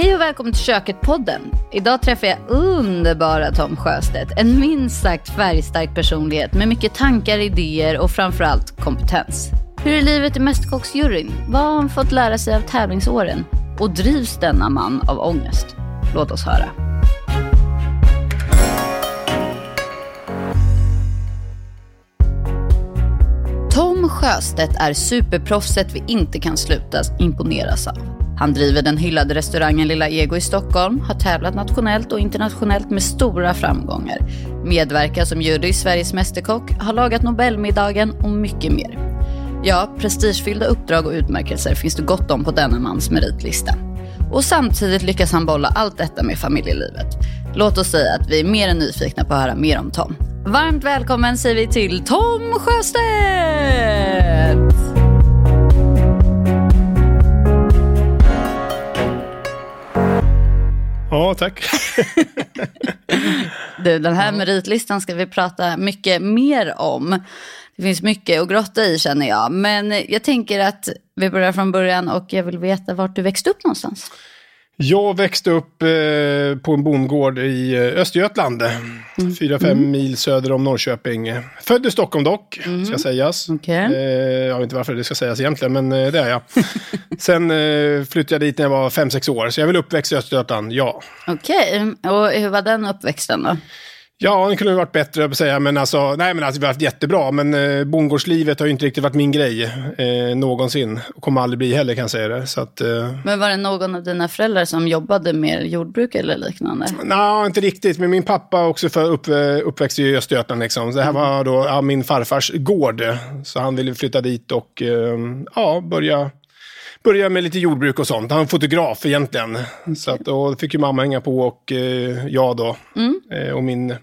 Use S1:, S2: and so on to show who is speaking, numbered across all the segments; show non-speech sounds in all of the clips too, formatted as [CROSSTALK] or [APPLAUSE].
S1: Hej och välkommen till Köket-podden. Idag träffar jag underbara Tom Sjöstedt. En minst sagt färgstark personlighet med mycket tankar, idéer och framförallt kompetens. Hur är livet i Mästerkocksjuryn? Vad har han fått lära sig av tävlingsåren? Och drivs denna man av ångest? Låt oss höra. Tom Sjöstedt är superproffset vi inte kan sluta imponeras av. Han driver den hyllade restaurangen Lilla Ego i Stockholm, har tävlat nationellt och internationellt med stora framgångar, medverkar som jury i Sveriges Mästerkock, har lagat Nobelmiddagen och mycket mer. Ja, prestigefyllda uppdrag och utmärkelser finns det gott om på denna mans meritlista. Och samtidigt lyckas han bolla allt detta med familjelivet. Låt oss säga att vi är mer än nyfikna på att höra mer om Tom. Varmt välkommen säger vi till Tom Sjöstedt!
S2: Ja, tack. [LAUGHS]
S1: Du, den här meritlistan ska vi prata mycket mer om. Det finns mycket att grotta i känner jag. Men jag tänker att vi börjar från början och jag vill veta vart du växte upp någonstans.
S2: Jag växte upp eh, på en bondgård i eh, Östergötland.
S1: Mm.
S2: Fyra, fem mil söder om Norrköping. Född i Stockholm dock, ska sägas.
S1: Okej.
S2: Eh, jag vet inte varför det ska sägas egentligen, men eh, det är jag. [LAUGHS] Sen eh, flyttade jag dit när jag var fem, sex år. Så jag är väl uppväxt i Östergötland, ja.
S1: Okej, och hur var den uppväxten då?
S2: Ja, det kunde ha varit bättre att säga, men alltså, nej men alltså, det har varit jättebra. Men eh, bondgårdslivet har ju inte riktigt varit min grej eh, någonsin. Och kommer aldrig bli heller kan jag säga det. Så att, eh,
S1: Men var det någon av dina föräldrar som jobbade med jordbruk eller liknande?
S2: Nej, inte riktigt. Men min pappa också för upp, uppväxt i Östergötland. Liksom. Det här var då ja, min farfars gård. Så han ville flytta dit och eh, ja, börja, börja med lite jordbruk och sånt. Han är fotograf egentligen. Så att, och det fick ju mamma hänga på och eh, jag då. Eh, och min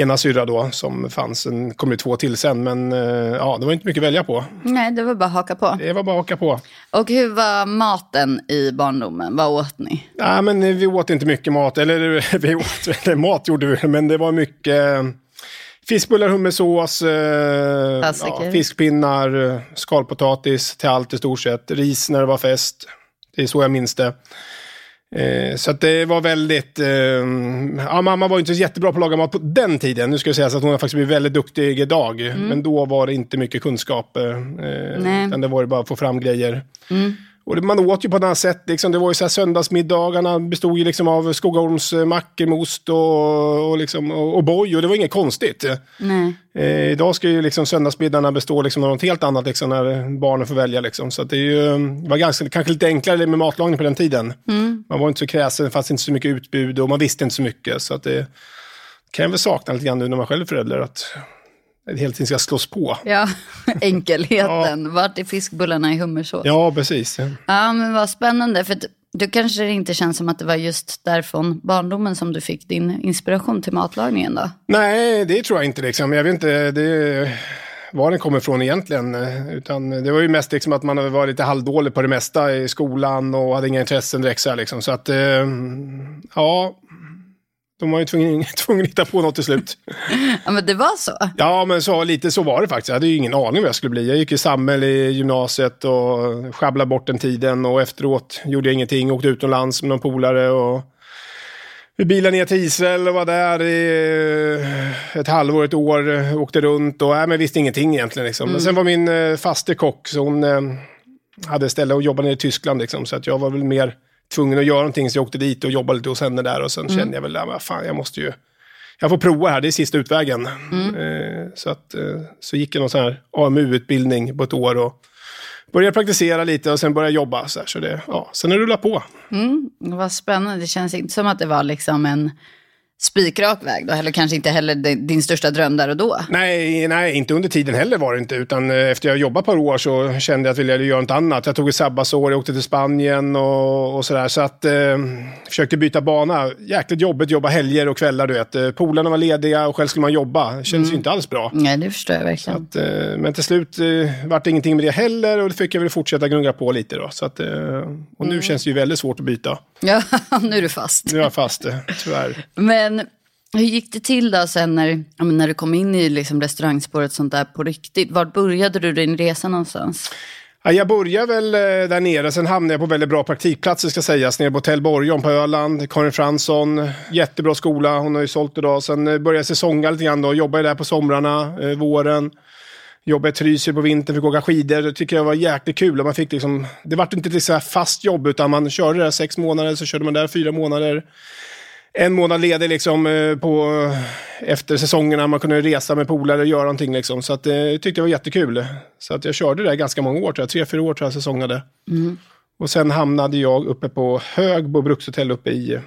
S2: ena syrra då som fanns. Sen kom det två till sen. Men eh, ja, det var inte mycket att välja på.
S1: Nej, det var bara att haka på.
S2: Det var bara att haka på.
S1: Och hur var maten i barndomen? Vad åt ni?
S2: Nej, men eh, vi åt inte mycket mat. Eller [LAUGHS] vi åt, eller mat gjorde vi, men det var mycket eh, fiskbullar, hummersås, ja, fiskpinnar, skalpotatis till allt i stort sett. Ris när det var fest. Det är så jag minns det. Eh, så att det var väldigt... Eh, ja, mamma var inte så jättebra på att laga mat på den tiden. Nu ska jag säga så att hon har faktiskt blivit väldigt duktig idag. Men då var det inte mycket kunskap. Eh,
S1: Nej.
S2: utan det var det bara att få fram grejer.
S1: Mm.
S2: Och man åt ju på ett annat sätt. Liksom. Det var ju så här, söndagsmiddagarna bestod ju liksom av Skogholmsmackor med ost och, och, liksom, och, och boj. Och det var inget konstigt. Eh, idag ska ju liksom söndagsmiddagarna bestå liksom av något helt annat liksom, när barnen får välja. Liksom. Så det, är ju, det var ganska, kanske lite enklare med matlagning på den tiden. Man var inte så kräsen, det fanns inte så mycket utbud och man visste inte så mycket. Så att det kan jag väl sakna lite grann nu när man själv är förälder. Att hela tiden ska slås på.
S1: Ja, [LAUGHS] enkelheten. Vart är fiskbullarna i hummersås?
S2: Ja, precis.
S1: Ja, men vad spännande. För du kanske det inte känns som att det var just därifrån barndomen som du fick din inspiration till matlagningen då?
S2: Nej, det tror jag inte. Liksom. Jag vet inte det, var den kommer ifrån egentligen. Utan det var ju mest liksom att man var lite halvdålig på det mesta i skolan och hade inga intressen direkt. Så, här, liksom. så att, eh, ja, de var ju tvungna, [LAUGHS] tvungna att hitta på något till slut.
S1: Ja, men det var så?
S2: Ja, men så, lite så var det faktiskt. Jag hade ju ingen aning vad jag skulle bli. Jag gick i Sammel i gymnasiet och sjabblade bort den tiden. Och efteråt gjorde jag ingenting. Åkte utomlands med någon polare. Och vi bilade ner till Israel och var där i ett halvår, ett år. Åkte runt och nej, men visste ingenting egentligen. Liksom. Men sen var min eh, faste kock, så hon eh, hade ställe och jobbade nere i Tyskland. Liksom, så att jag var väl mer tvungen att göra någonting. Så jag åkte dit och jobbade lite hos henne där. Och sen kände jag väl, ja, men fan, jag måste ju... Jag får prova här, det är sista utvägen. Eh, så, att, eh, så gick jag någon sån här AMU-utbildning på ett år. och Började praktisera lite och sen började jag jobba. Så, här, så det, ja, sen har det rullat på.
S1: Vad spännande. Det känns inte som att det var liksom en spikrak väg då. Eller kanske inte heller din största dröm där och då.
S2: Nej, nej, inte under tiden heller var det inte. Utan eh, efter jag jobbat ett par år så kände jag att jag ville göra något annat. Jag tog ett sabbatsår, jag åkte till Spanien och, och sådär. Så att, eh, försökte byta bana. Jäkligt jobbigt, jobba helger och kvällar, du vet. Eh, Polarna var lediga och själv skulle man jobba. Det kändes ju inte alls bra.
S1: Nej, det förstår jag verkligen.
S2: Att, eh, men till slut eh, vart det ingenting med det heller och då fick jag väl fortsätta gnugga på lite då. Så att, eh, och nu känns det ju väldigt svårt att byta.
S1: Ja, [LAUGHS] nu är du fast.
S2: Nu är jag fast, eh, tyvärr.
S1: Men men hur gick det till då sen när, när du kom in i liksom restaurangspåret sånt där på riktigt? Var började du din resa någonstans?
S2: Ja, jag började väl eh, där nere, sen hamnade jag på väldigt bra praktikplatser ska sägas. Nere på Hotell Borgholm på Öland. Karin Fransson, jättebra skola, hon har ju sålt idag. Sen eh, började jag säsonga lite grann då, jobbade där på somrarna, eh, våren. Jobbade i Trysil på vintern, fick åka skidor. Det tycker jag var jäkligt kul. Man fick liksom, det var inte ett fast jobb, utan man körde där sex månader, så körde man där fyra månader en månad ledig liksom, eh, på, efter säsongerna. Man kunde resa med polare och göra någonting. Liksom. Så att, eh, jag tyckte det var jättekul. Så att jag körde det ganska många år, tror jag. tre, fyra år tror jag säsongade. Mm. Och sen hamnade jag uppe på Högbo brukshotell uppe i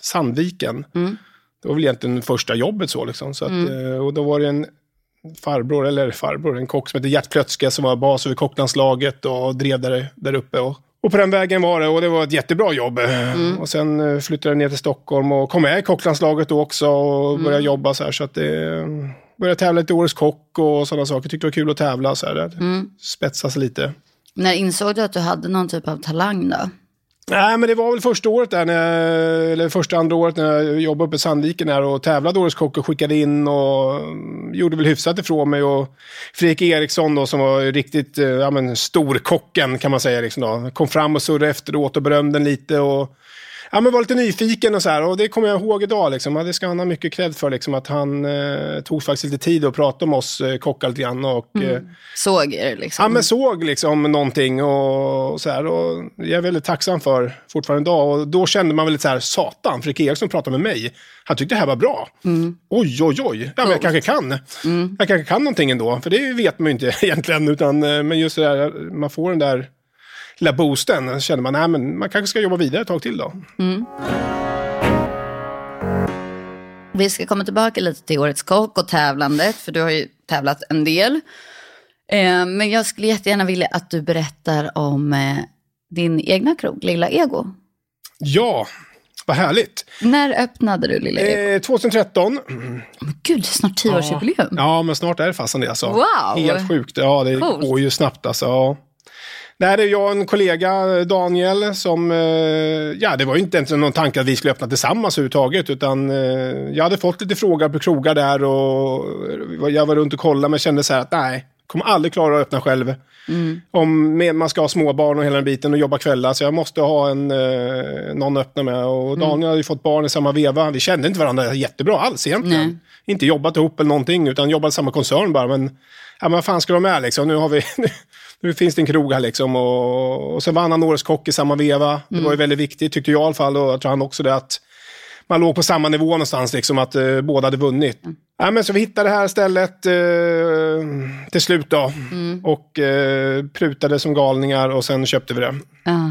S2: Sandviken. Mm. Det var väl egentligen första jobbet så. Liksom. så att, mm. Eh, och då var det en farbror, eller farbror, en kock som hette Gert Plötske som var bas över kocklandslaget och drev där, där uppe. Och och på den vägen var det och det var ett jättebra jobb. Mm. Och sen eh, flyttade jag ner till Stockholm och kom med i kocklandslaget då också och började mm. jobba så här. Så att det, började tävla lite Årets Kock och sådana saker. Tyckte det var kul att tävla så här. Mm. Spetsas lite.
S1: När insåg du att du hade någon typ av talang då?
S2: Nej, men det var väl första året där, jag, eller första andra året när jag jobbade uppe i Sandviken här och tävlade Årets Kock och skickade in och gjorde väl hyfsat ifrån mig. Och Fredrik Eriksson då som var riktigt eh, ja, men, storkocken kan man säga. Liksom då. Kom fram och surrade efteråt och berömde den lite. Och ja, men var lite nyfiken och så här. Och det kommer jag ihåg idag. Liksom. Det ska han ha mycket cred för. Liksom, att han eh, tog faktiskt lite tid att prata om oss eh, kockar lite grann. Och, mm.
S1: eh, såg er liksom?
S2: Ja, men såg liksom någonting. Och, och, så här. Och jag är väldigt tacksam för fortfarande idag. Och då kände man väl lite så här, satan, Fredrik Eriksson pratade med mig. Han tyckte det här var bra. Mm. Oj, oj, oj. Ja, men jag kanske kan. Mm. Jag kanske kan någonting ändå. För det vet man ju inte [LAUGHS] egentligen. Utan, eh, men just det där, man får den där lilla boosten, så känner man att man kanske ska jobba vidare ett tag till då. Mm.
S1: Vi ska komma tillbaka lite till Årets Kock och tävlandet, för du har ju tävlat en del. Eh, men jag skulle jättegärna vilja att du berättar om eh, din egna krog, Lilla Ego.
S2: Ja, vad härligt.
S1: När öppnade du Lilla Ego?
S2: Eh, 2013.
S1: Men gud, snart tioårsjubileum. Ja.
S2: ja, men snart är det fasen det alltså.
S1: Wow!
S2: Helt sjukt. Ja, det Coolt. går ju snabbt alltså. Ja. Det här är jag och en kollega, Daniel, som... Eh, ja, det var ju inte ens någon tanke att vi skulle öppna tillsammans överhuvudtaget. Utan eh, jag hade fått lite frågor på krogar där och jag var runt och kollade men kände så här att nej, kommer aldrig klara att öppna själv. Mm. Om man ska ha småbarn och hela den biten och jobba kvällar. Så jag måste ha en, eh, någon att öppna med. Och mm. Daniel mm. hade ju fått barn i samma veva. Vi kände inte varandra jättebra alls egentligen. Nej. Inte jobbat ihop eller någonting, utan jobbat i samma koncern bara. Men, ja, men vad fan ska de med liksom? Nu har vi... [LAUGHS] nu finns det en krog här liksom. Och, och sen vann han Årets Kock i samma veva. Mm. Det var ju mm. väldigt viktigt, tyckte jag i alla fall. Och jag tror han också det att man låg på samma nivå någonstans, liksom, att uh, båda hade vunnit. Mm. Ja, men så vi hittade det här stället uh, till slut då. Mm. Och uh, prutade som galningar och sen köpte vi det. Uh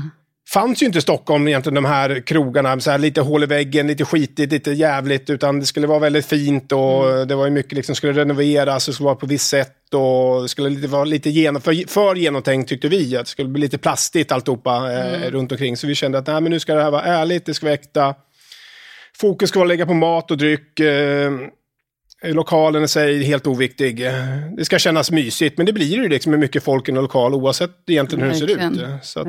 S2: fanns ju inte i Stockholm egentligen de här krogarna, så här lite hål i väggen, lite skitigt, lite jävligt, utan det skulle vara väldigt fint och mm. det var ju mycket liksom, skulle renoveras, det skulle vara på visst sätt och det skulle lite, vara lite genom, för, för genomtänkt tyckte vi, att det skulle bli lite plastigt alltihopa eh, mm. runt omkring. Så vi kände att nej, men nu ska det här vara ärligt, det ska vara äkta. Fokus ska vara att lägga på mat och dryck. Eh, lokalen i sig helt oviktig. Det ska kännas mysigt, men det blir ju liksom med mycket folk i en lokal oavsett egentligen hur det ser ut. Så att,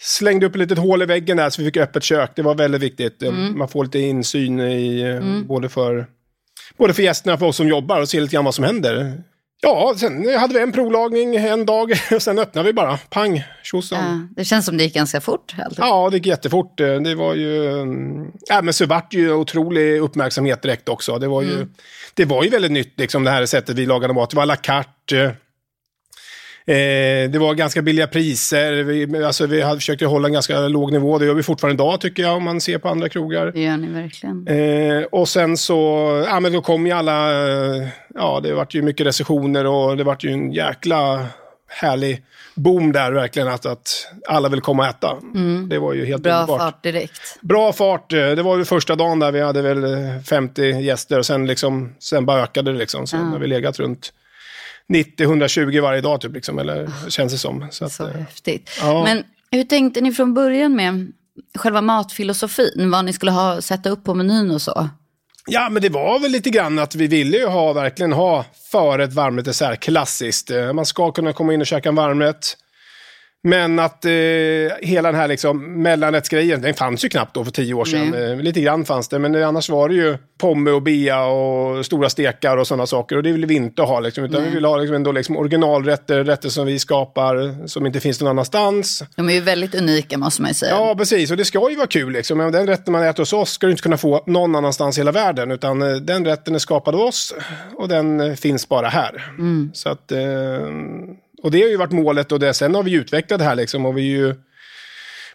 S2: slängde upp ett litet hål i väggen där så vi fick öppet kök. Det var väldigt viktigt. Mm. Man får lite insyn i, eh, mm. både, för, både för gästerna och för oss som jobbar och ser lite grann vad som händer. Ja, sen hade vi en provlagning en dag [LAUGHS] och sen öppnade vi bara. Pang, tjosan. Ja,
S1: det känns som det gick ganska fort.
S2: Alltså. Ja, det gick jättefort. Det var ju... Ja, men så vart ju otrolig uppmärksamhet direkt också. Det var ju, mm. det var ju väldigt nytt, liksom, det här sättet vi lagade mat. Det var à la carte. Eh, det var ganska billiga priser. Vi, alltså, vi hade försökt hålla en ganska låg nivå. Det gör vi fortfarande idag tycker jag om man ser på andra krogar.
S1: Det gör ni verkligen.
S2: Eh, och sen så, ja men då kom ju alla, ja det vart ju mycket recensioner och det vart ju en jäkla härlig boom där verkligen. Att, att alla vill komma och äta. Mm. Det var ju helt
S1: Bra underbart. fart direkt.
S2: Bra fart. Eh, det var ju första dagen där vi hade väl 50 gäster och sen, liksom, sen bara ökade det liksom. Sen mm. har vi legat runt 90-120 varje dag, typ, liksom, eller oh, känns det som.
S1: Så, att, så häftigt. Ja. Men hur tänkte ni från början med själva matfilosofin? Vad ni skulle ha, sätta upp på menyn och så?
S2: Ja, men det var väl lite grann att vi ville ju ha, verkligen ha förrätt, varmrätt, dessert, klassiskt. Eh, man ska kunna komma in och käka en varmrätt Men att eh, hela den här liksom, mellanrättsgrejen, den fanns ju knappt då för tio år sedan. Eh, lite grann fanns det, men annars var det ju pomme och bea och stora stekar och sådana saker. Och det vill vi inte ha, liksom, utan Nej. vi vill ha liksom, ändå, liksom, originalrätter, rätter som vi skapar, som inte finns någon annanstans.
S1: De är ju väldigt unika måste man ju säga.
S2: Ja, precis. Och det ska ju vara kul. Liksom. Men den rätten man äter hos oss ska du inte kunna få någon annanstans i hela världen. Utan eh, den rätten är skapad av oss och den eh, finns bara här. Mm. Så att... Eh, och det har ju varit målet och det. sen har vi utvecklat det här liksom och vi ju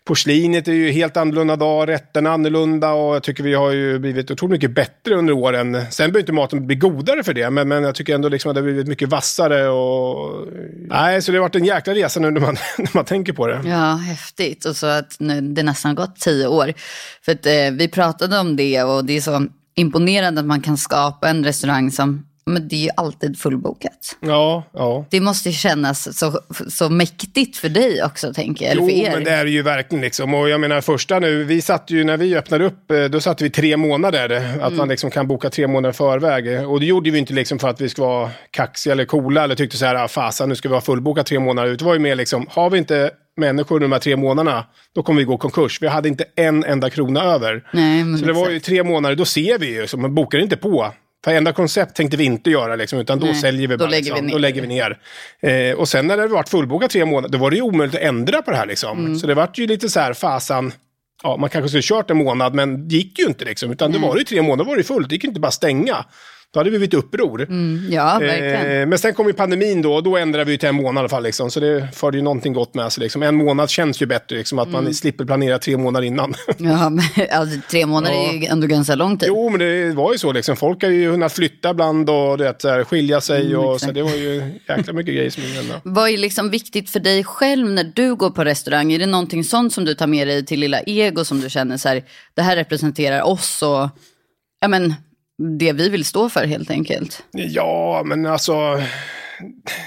S2: Porslinet är ju helt annorlunda idag, rätterna annorlunda och jag tycker vi har ju blivit otroligt mycket bättre under åren. Sen behöver inte maten bli godare för det, men, men jag tycker ändå liksom att det har blivit mycket vassare och... Nej, så det har varit en jäkla resa nu när man, [LAUGHS] när man tänker på det.
S1: Ja, häftigt. Och så att nu, det nästan gått tio år. För att eh, vi pratade om det och det är så imponerande att man kan skapa en restaurang som men det är ju alltid fullbokat.
S2: Ja, ja.
S1: Det måste kännas så, så mäktigt för dig också, tänker jag.
S2: Jo,
S1: för
S2: er. men det är ju verkligen liksom. Och jag menar första nu, vi satt ju när vi öppnade upp, eh, då satte vi tre månader. Att mm. man liksom kan boka tre månader förväg. Och det gjorde vi inte liksom för att vi ska vara kaxiga eller coola eller tyckte så här, ah, fasen nu ska vi ha fullbokat tre månader. Det var ju mer liksom, har vi inte människor de här tre månaderna, då kommer vi gå konkurs. Vi hade inte en enda krona över.
S1: Nej,
S2: så det var ju tre månader, då ser vi ju, så man bokar inte på. Varenda koncept tänkte vi inte göra, liksom, utan då Nej, säljer vi bara. Då lägger, liksom. vi, ner. Då lägger vi ner. Eh, och sen när det varit fullbokat tre månader, då var det ju omöjligt att ändra på det här. Liksom. Mm. Så det vart ju lite så här, fasan, ja, man kanske skulle kört en månad, men det gick ju inte. Liksom, utan mm. det var ju tre månader, var det fullt, det gick inte bara stänga. Då hade vi blivit uppror.
S1: Mm, ja, verkligen.
S2: Eh, men sen kom ju pandemin då, och då ändrade vi till en månad i alla fall. Liksom, så det förde ju någonting gott med sig. Liksom. En månad känns ju bättre, liksom, att mm. man slipper planera tre månader innan. [LAUGHS]
S1: ja, men alltså, tre månader ja. är ju ändå ganska lång tid.
S2: Jo, men det var ju så. Liksom. Folk har ju kunnat flytta ibland och det, skilja sig. Mm, och, så det var ju jäkla mycket grejer som hände. [LAUGHS]
S1: Vad är liksom viktigt för dig själv när du går på restaurang? Är det någonting sånt som du tar med dig till lilla ego som du känner så här, det här representerar oss och ja, men, det vi vill stå för helt enkelt.
S2: Ja, men alltså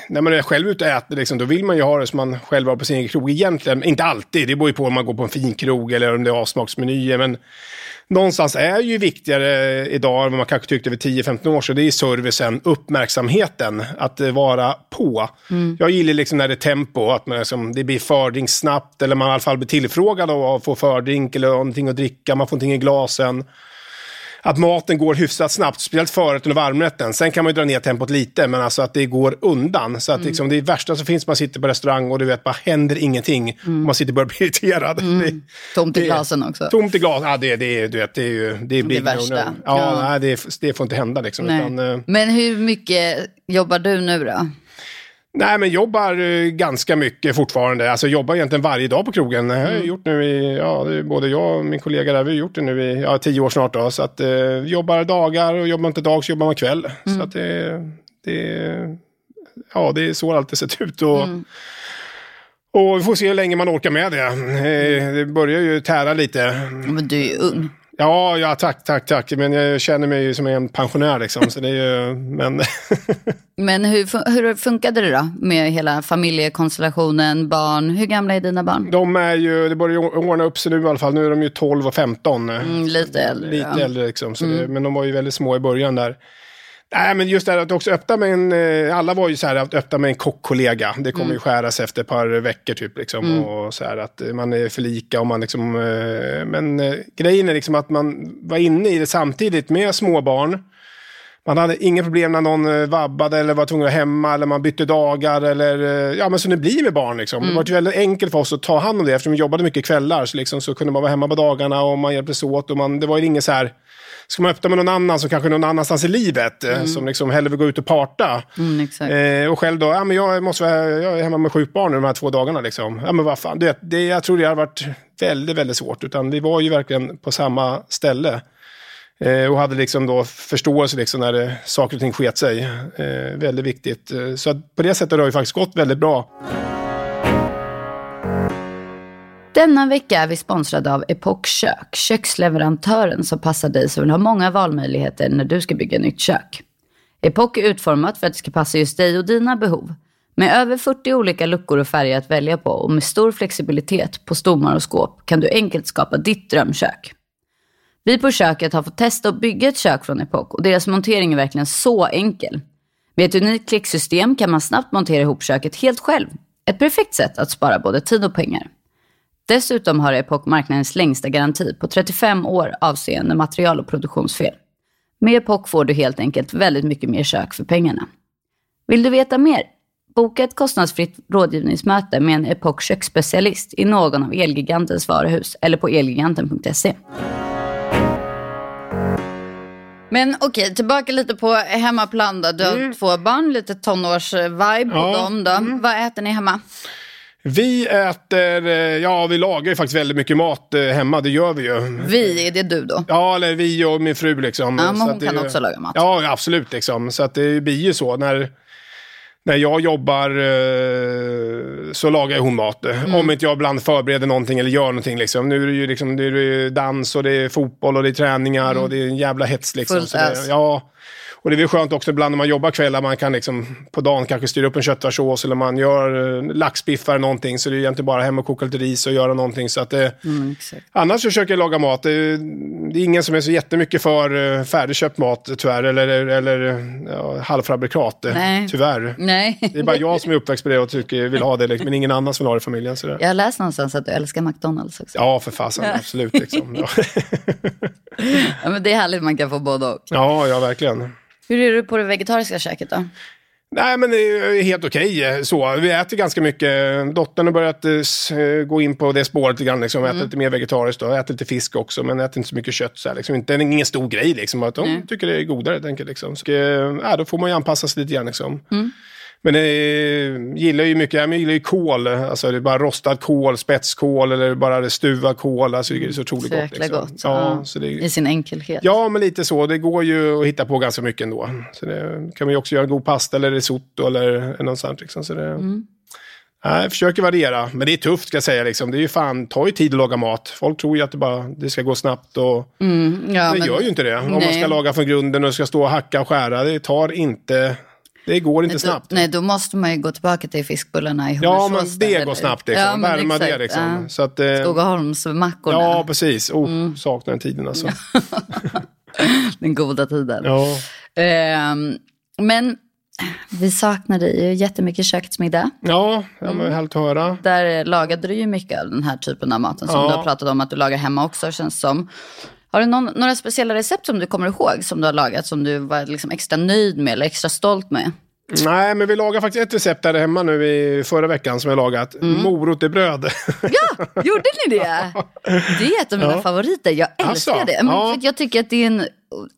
S2: när man är själv ute och äter, liksom, då vill man ju ha det som man själv har på sin egen krog. Egentligen, inte alltid, det beror ju på om man går på en fin krog eller om det är avsmaksmenyer. Men någonstans är ju viktigare idag än vad man kanske tyckte för 10-15 år sedan. Det är servicen, uppmärksamheten, att vara på. Mm. Jag gillar liksom när det är tempo, att man liksom, det blir fördrink snabbt eller man i alla fall blir tillfrågad av att få fördrink eller någonting att dricka, man får någonting i glasen att maten går hyfsat snabbt, speciellt förrätten och varmrätten. Sen kan man ju dra ner tempot lite, men alltså att det går undan. Så att mm. liksom, det värsta som finns, man sitter på restaurang och du vet, bara händer ingenting. Mm. Man sitter och börjar bli [LAUGHS] irriterad. Mm. Det,
S1: tomt i glasen också.
S2: Tomt i glasen, ja det, det, du vet, det är ju... Det, är
S1: det värsta. Ja,
S2: ja. Nej, det, det får inte hända liksom. Utan,
S1: eh, men hur mycket jobbar du nu då?
S2: Nej, men jobbar uh, ganska mycket fortfarande. Alltså jobbar egentligen varje dag på krogen. Det har jag mm. gjort nu i, ja, både jag och min kollega där, vi har gjort det nu i ja, tio år snart. Då, så att uh, jobbar dagar och jobbar inte dag så jobbar man kväll. Mm. Så att det, det, ja, det är så det alltid sett ut. Och, mm. och vi får se hur länge man orkar med det. Uh, det börjar ju tära lite.
S1: Men du är ju ung.
S2: Ja, ja, tack, tack, tack. Men jag känner mig ju som en pensionär liksom. så det är ju, men [LAUGHS]
S1: men hur, hur funkade det då med hela familjekonstellationen, barn? Hur gamla är dina barn?
S2: De är ju, det börjar ordna upp sig nu i alla fall. Nu är de ju 12 och 15.
S1: Mm, lite äldre.
S2: Lite ja. äldre liksom. Så mm. det, men de var ju väldigt små i början där. Nej, men just det här att också öppna med en... Eh, alla var ju så här att öppna med en kockkollega. Det kommer mm. ju skäras efter ett par veckor typ. Liksom, mm. Och så här att man är för lika och man liksom... Eh, men eh, grejen är liksom att man var inne i det samtidigt med småbarn. Man hade inga problem när någon vabbade eller var tvungen att hemma eller man bytte dagar eller ja men så det blir med barn liksom. Mm. Det var ju väldigt enkelt för oss att ta hand om det eftersom vi jobbade mycket kvällar så, liksom, så kunde man vara hemma på dagarna och man hjälptes åt och man, det var ju inget så här ska man öppna med någon annan som kanske någon annanstans i livet, eh, mm. som liksom hellre vill gå ut och parta.
S1: Mm,
S2: eh, och själv då, ja, men jag, måste vara, jag är hemma med sjukt barn de här två dagarna. Liksom. Ja, men vad fan, det, det, jag tror det har varit väldigt, väldigt svårt. Utan vi var ju verkligen på samma ställe. Eh, och hade liksom då förståelse liksom när det, saker och ting sket sig. Eh, väldigt viktigt. Eh, så på det sättet har det faktiskt gått väldigt bra.
S1: Denna vecka är vi sponsrade av Epoch Kök, köksleverantören som passar dig som vill ha många valmöjligheter när du ska bygga nytt kök. Epoch är utformat för att det ska passa just dig och dina behov. Med över 40 olika luckor och färger att välja på och med stor flexibilitet på stommar och skåp kan du enkelt skapa ditt drömkök. Vi på köket har fått testa att bygga ett kök från Epoch och deras montering är verkligen så enkel. Med ett unikt klicksystem kan man snabbt montera ihop köket helt själv Ett perfekt sätt att spara både tid och pengar. Dessutom har Epoch marknadens längsta garanti på 35 år avseende material och produktionsfel. Med Epoch får du helt enkelt väldigt mycket mer kök för pengarna. Vill du veta mer? Boka ett kostnadsfritt rådgivningsmöte med en Epoch köksspecialist i någon av Elgigantens varuhus eller på elgiganten.se. Men okej, tillbaka lite på hemmaplan då. Du har
S2: Mm.
S1: två barn, lite tonårs-vibe på
S2: Ja,
S1: dem då.
S2: mm.
S1: Vad äter ni hemma?
S2: Vi äter, eh, ja vi lagar ju faktiskt väldigt mycket mat eh, hemma, det gör vi ju.
S1: Vi, är det du då?
S2: Ja, eller vi och min fru liksom.
S1: Ja, men hon
S2: att det-
S1: kan också laga mat.
S2: Ja, absolut liksom. Så att det blir ju så när, när jag jobbar eh, så lagar hon mat.
S1: Mm.
S2: Om inte jag ibland förbereder någonting eller gör någonting liksom. Nu är det ju liksom, är det ju dans och det är fotboll och det är träningar och det är en jävla hets liksom.
S1: Mm. Fullt
S2: Så det, ja. Och det är väl skönt också ibland när man jobbar kvällar, man kan liksom på dagen kanske styra upp en köttfärssås eller man gör eh, laxbiffar eller någonting. Så det är egentligen bara hem och koka lite ris och göra någonting. Så att det,
S1: Mm.
S2: Annars försöker jag laga mat. Det är, det är ingen som är så jättemycket för uh, färdigköpt mat tyvärr. Eller, eller ja, halvfabrikat. eh,
S1: Nej.
S2: Tyvärr.
S1: Nej.
S2: Det är bara jag som är uppväxt på det och tycker, vill ha det. liksom, Men ingen annan som vill ha det i familjen. Så det.
S1: Jag har läst någonstans att du älskar McDonalds också.
S2: Ja, för fasen. Absolut. Liksom. [LAUGHS] Ja.
S1: Ja, men det är härligt man kan få både och.
S2: ja, ja, verkligen.
S1: Hur är du på det vegetariska käket då?
S2: Nej, men det är helt okej. eh, så. Vi äter ganska mycket. Dottern har börjat eh, eh, gå in på det spåret lite grann. Liksom. Äter lite mer vegetariskt. Då. Äter lite fisk också, men äter inte så mycket kött. Så här, liksom. inte, det är ingen stor grej. Liksom. Att de
S1: Nej.
S2: tycker det är godare, enkelt. Liksom. Så, ja, då får man ju anpassa sig lite grann. Liksom. Men eh, gillar ju mycket, jag gillar ju kål. Alltså det är bara rostad kål, spetskål eller bara stuvad kål. Alltså det är så otroligt gott. Liksom.
S1: gott.
S2: Ja,
S1: Ja.
S2: Så det,
S1: I sin enkelhet.
S2: Ja, men lite så. Det går ju att hitta på ganska mycket ändå. Så det kan man ju också göra en god pasta eller risotto eller något sånt. Liksom. Så det, nej, jag försöker variera. Men det är tufft ska jag säga. Liksom. Det är ju fan, tar ju tid att laga mat. Folk tror ju att det, bara, det ska gå snabbt. Och
S1: Mm, ja,
S2: det
S1: men-
S2: gör ju inte det. Om man ska laga från grunden och ska stå och hacka och skära. Det tar inte... Det går inte
S1: Då,
S2: snabbt.
S1: nej, då måste man ju gå tillbaka till fiskbullarna i
S2: Ja,
S1: Hornsås
S2: men det
S1: eller-
S2: går snabbt. Liksom.
S1: Ja,
S2: Värma det liksom.
S1: ja.
S2: Så att, eh,
S1: Skogaholmsmackorna,
S2: ja, precis. Oh,
S1: Mm.
S2: Saknar den tiden alltså. [LAUGHS]
S1: den goda tiden.
S2: Ja.
S1: Ehm, men vi saknade ju jättemycket köksmiddag.
S2: Ja, ja
S1: Mm.
S2: men härligt att höra.
S1: Där lagade du ju mycket av den här typen av maten som
S2: Ja.
S1: du har pratat om att du lagar hemma också känns som. Har du någon, några speciella recept som du kommer ihåg som du har lagat som du var liksom extra nöjd med eller extra stolt med?
S2: Nej, men vi lagade faktiskt ett recept där hemma nu i förra veckan som jag lagat.
S1: Mm.
S2: Morot i bröd.
S1: Gjorde ni det? [LAUGHS] Det är ett av mina
S2: Ja.
S1: favoriter. Jag älskar
S2: Asså?
S1: det. Men
S2: Ja.
S1: för jag tycker att det är en...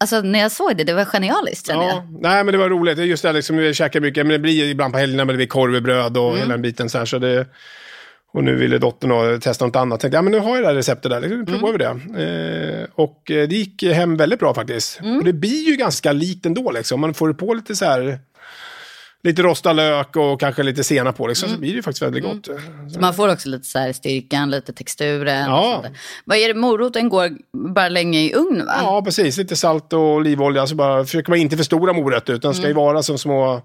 S1: Alltså när jag såg det, det var genialiskt
S2: ja.
S1: jag.
S2: Nej, men det var roligt. Just det, liksom, vi käkar mycket. Men det blir ibland på helgerna men det blir korv och bröd och
S1: Mm.
S2: hela den biten. Så här, så det, och nu ville dottern testa något annat. Tänkte, ja men nu har jag det här receptet där. Liksom, provar vi det. Eh, och eh, det gick hem väldigt bra faktiskt.
S1: Mm.
S2: Och det blir ju ganska likt ändå liksom. Man får på lite så här... Lite rostad lök och kanske lite senap på liksom,
S1: Mm.
S2: så blir det ju faktiskt väldigt gott.
S1: Så man får också lite så här styrkan, lite texturen.
S2: Ja.
S1: Vad är det, moroten går bara länge i ugn va?
S2: Ja, precis. Lite salt och olivolja. Så bara försöker man inte för stora morötter, utan ska ju vara som små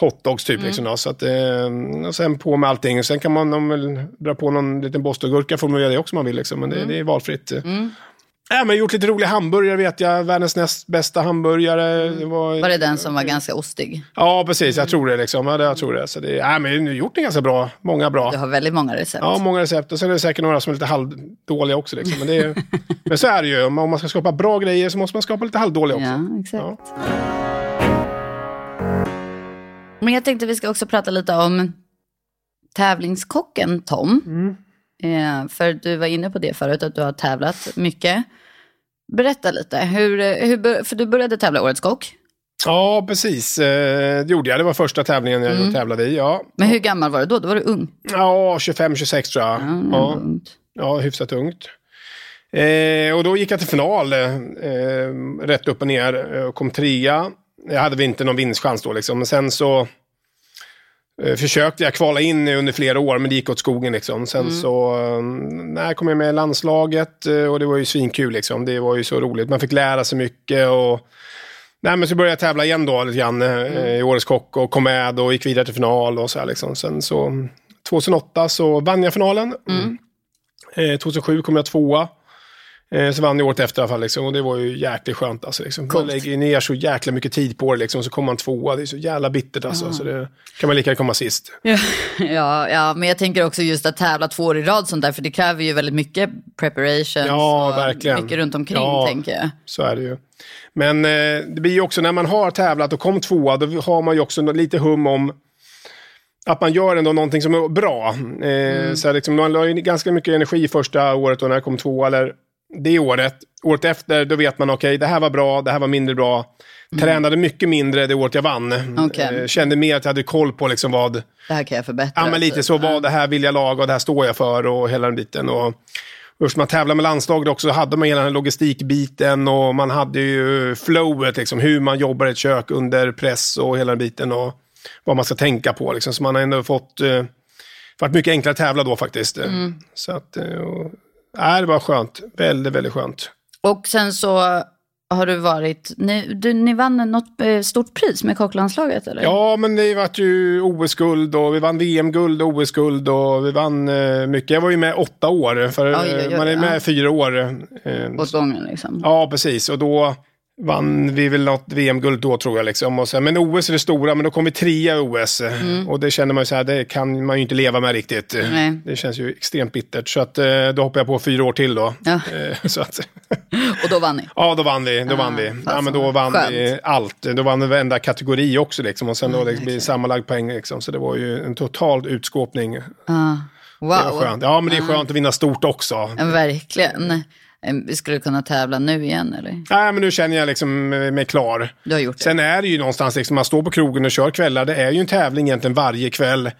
S2: hotdogs typ. Liksom, då. så att, eh, och sen på med allting. Och sen kan man om vill dra på någon liten bostongurka får man göra det också om man vill. Liksom. Men det, det är valfritt. Ja, men jag har gjort lite roliga hamburgare vet jag. Världens näst bästa hamburgare. Det var,
S1: Var det den som var ganska ostig?
S2: Ja, precis. Jag tror det. Liksom. Ja, det, jag tror det. Så det ja, men jag har gjort det ganska bra. Många bra.
S1: Du har väldigt många recept.
S2: Ja, många recept. Och sen är det säkert några som är lite halvdåliga också. Liksom. Men, det är, [LAUGHS] men så är det ju. Om man ska skapa bra grejer så måste man skapa lite halvdåliga också.
S1: Ja, exakt. Men jag tänkte vi ska också prata lite om tävlingskocken Tom.
S2: Mm.
S1: Eh, för du var inne på det förut, att du har tävlat mycket. Berätta lite, hur, hur, för du började tävla Årets Kock.
S2: Ja, precis. Eh, det gjorde jag. Det var första tävlingen jag tävlade i. Ja,
S1: Men hur gammal var du då? Då var du ung.
S2: ja 25-26 tror jag.
S1: Ja,
S2: Ja,
S1: ungt.
S2: ja hyfsat ungt. Eh, och då gick jag till final, eh, rätt upp och ner, eh, och kom trea. Hade väl inte någon vinstchans då, liksom. men sen så eh, försökte jag kvala in under flera år, men det gick åt skogen. Liksom. Sen så eh, kom jag med i landslaget eh, och det var ju svinkul. Liksom. Det var ju så roligt. Man fick lära sig mycket. och Nej, men så började jag tävla igen då lite grann eh, i Årets Kock och kom med och gick vidare till final och så här liksom. Sen så 2008 så vann jag finalen. Eh, 2007 kom jag tvåa. Eh, så vann jag året efter i alla fall liksom, och det var ju jäkligt skönt. Alltså, liksom. Man lägger ner så jäkla mycket tid på det liksom, så kommer man tvåa. Det är så jävla bittert alltså. Så det kan man lika gärna komma sist. [LAUGHS]
S1: Ja, ja, men jag tänker också just att tävla två år i rad sånt där, för det kräver ju väldigt mycket preparation.
S2: Ja,
S1: och
S2: verkligen.
S1: Mycket runt omkring,
S2: Ja.
S1: tänker jag.
S2: Så är det ju. Men eh, det blir ju också när man har tävlat och kom tvåa, då har man ju också lite hum om att man gör ändå någonting som är bra. Eh, så här liksom, man la ju ganska mycket energi första året då när jag kom tvåa, eller det året. Året efter, då vet man okej, det här var bra, det här var mindre bra. Tränade mycket mindre det året jag vann.
S1: Okej.
S2: Eh, kände mer att jag hade koll på liksom vad,
S1: Det här kan jag förbättra.
S2: Ja, men lite så. Vad det här vill jag laga och det här står jag för och hela den biten. Och, eftersom man tävlar med landslaget också så hade man hela den här logistikbiten och man hade ju flowet, liksom, hur man jobbar i ett kök under press och hela den biten och vad man ska tänka på. Liksom. Så man har ändå fått, eh, varit mycket enklare att tävla då faktiskt.
S1: Mm.
S2: Så att, eh, och, nej, det var skönt. Väldigt, väldigt skönt.
S1: Och sen så har du varit, ni, du, ni vann något eh, stort pris med kocklandslaget eller?
S2: Ja, men det vart ju OS-guld och vi vann VM-guld och OS-guld och vi vann eh, mycket. Jag var ju med åtta år, för
S1: Oj, oj, oj,
S2: man är med
S1: ja.
S2: fyra år. Eh,
S1: Åt gången liksom.
S2: Ja, precis. Och då vann vi väl något VM-guld då tror jag. Liksom. Och sen, men OS är det stora, men då kom vi trea i OS. Och det känner man ju så här, det kan man ju inte leva med riktigt.
S1: Mm. Nej.
S2: Det känns ju extremt bittert. Så att, eh, då hoppade jag på fyra år till då.
S1: Ja.
S2: Eh, Så att, [LAUGHS]
S1: Och då vann ni.
S2: ja, då vann vi. Då vann vi. Ja, men då vann
S1: skönt.
S2: vi allt. Då vann vi varenda kategori också. Liksom. Och sen då liksom, det sammanlagd poäng. Liksom. Så det var ju en total utskåpning. Det
S1: Ah, wow.
S2: var skönt. Ja, men det är skönt att vinna stort också.
S1: Verkligen. Vi skulle kunna tävla nu igen eller?
S2: Nej, men nu känner jag liksom eh, mig klar.
S1: Du har gjort det.
S2: Sen är det ju någonstans, liksom, man står på krogen och kör kvällar, det är ju en tävling egentligen varje kväll.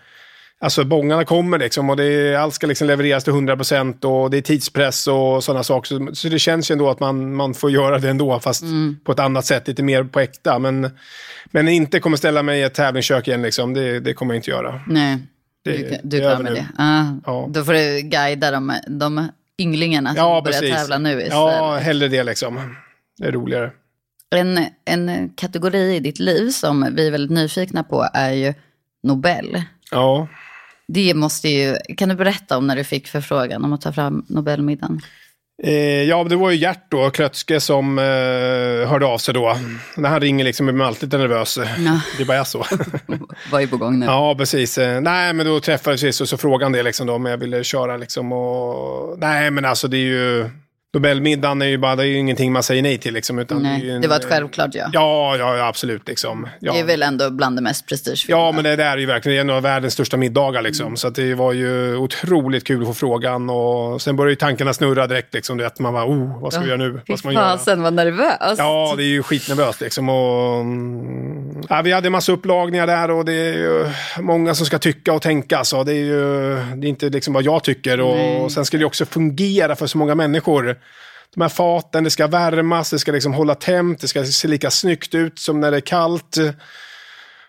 S2: Alltså bångarna kommer liksom och det är, allt ska liksom levereras till 100% och det är tidspress och sådana saker. Så, så det känns ju ändå att man, man får göra det ändå, fast på ett annat sätt, lite mer på äkta. Men, men inte kommer ställa mig i ett tävlingskök igen, liksom. det, det kommer jag inte göra.
S1: Nej,
S2: Det-
S1: du, du
S2: det
S1: är
S2: är
S1: klar
S2: över
S1: med
S2: nu.
S1: det. Ah,
S2: Ja.
S1: Då får du guida de, de ynglingarna som
S2: Ja,
S1: börjar
S2: precis.
S1: tävla nu istället.
S2: Ja, hellre det liksom. Det är roligare.
S1: En, en kategori i ditt liv som vi är väldigt nyfikna på är ju Nobel.
S2: Ja.
S1: Det måste ju, kan du berätta om när du fick förfrågan om att ta fram Nobelmiddagen?
S2: Eh, ja, det var ju Gert då, Krötske, som eh, hörde av sig då. När han ringer liksom är man alltid lite nervös.
S1: Ja.
S2: Det bara är så. [LAUGHS]
S1: Vad är på gång nu?
S2: ja, precis. Eh, nej, men då träffades vi och så frågade han det liksom då, om jag ville köra liksom. Och, nej, men alltså det är ju... Nobelmiddagen är ju bara, det är ju ingenting man säger nej till liksom. Utan
S1: Nej,
S2: är ju en-
S1: det var ett självklart ja.
S2: Ja, ja, absolut liksom. Ja.
S1: Det är väl ändå bland det mest prestigefyllda.
S2: Ja, men det där är ju verkligen en av världens största middagar. Liksom. Så att det var ju otroligt kul att få frågan. Och sen började ju tankarna snurra direkt. Liksom. Det att man bara, oh, vad ska vi göra nu?
S1: Fy
S2: Vad ska man göra?
S1: fasen vad nervös.
S2: Ja, det är ju skitnervöst liksom. Och, mm, ja, vi hade en massa upplagningar där och det är många som ska tycka och tänka. Så det är ju det är inte liksom vad jag tycker. Och, sen ska det också fungera för så många människor. De här faten, det ska värmas, det ska liksom hålla temp, det ska se lika snyggt ut som när det är kallt.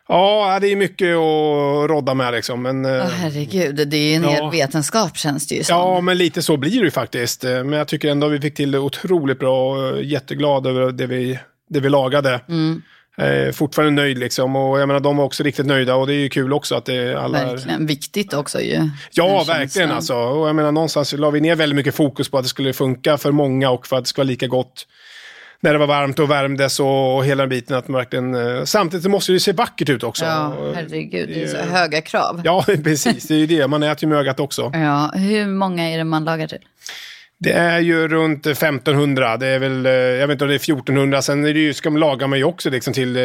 S2: Ja, det är mycket att rodda med liksom. Men,
S1: Åh, herregud, det är ju en hel
S2: Ja.
S1: vetenskap känns det ju som.
S2: Ja, men lite så blir det ju faktiskt. Men jag tycker ändå vi fick till det otroligt bra och jätteglad över det vi, det vi lagade.
S1: Mm.
S2: Eh, fortfarande nöjd liksom. Och jag menar, de var också riktigt nöjda och det är ju kul också att det alla... är-
S1: Verkligen, viktigt också ju.
S2: Ja, verkligen
S1: känslan.
S2: alltså. Och jag menar, någonstans la vi ner väldigt mycket fokus på att det skulle funka för många och för att det ska vara lika gott när det var varmt och värmdes och, hela den biten. Att man verkligen, eh, samtidigt måste det ju se vackert ut också.
S1: Ja, herregud, det är så
S2: det-
S1: höga krav.
S2: Ja, [LAUGHS] precis. Det är ju det. Man äter ju med ögat också.
S1: Ja, hur många är det man lagar till?
S2: Det är ju runt 1500. Det är väl, eh, jag vet inte om det är 1400. Sen är det ju, ska man laga ju också liksom till, eh,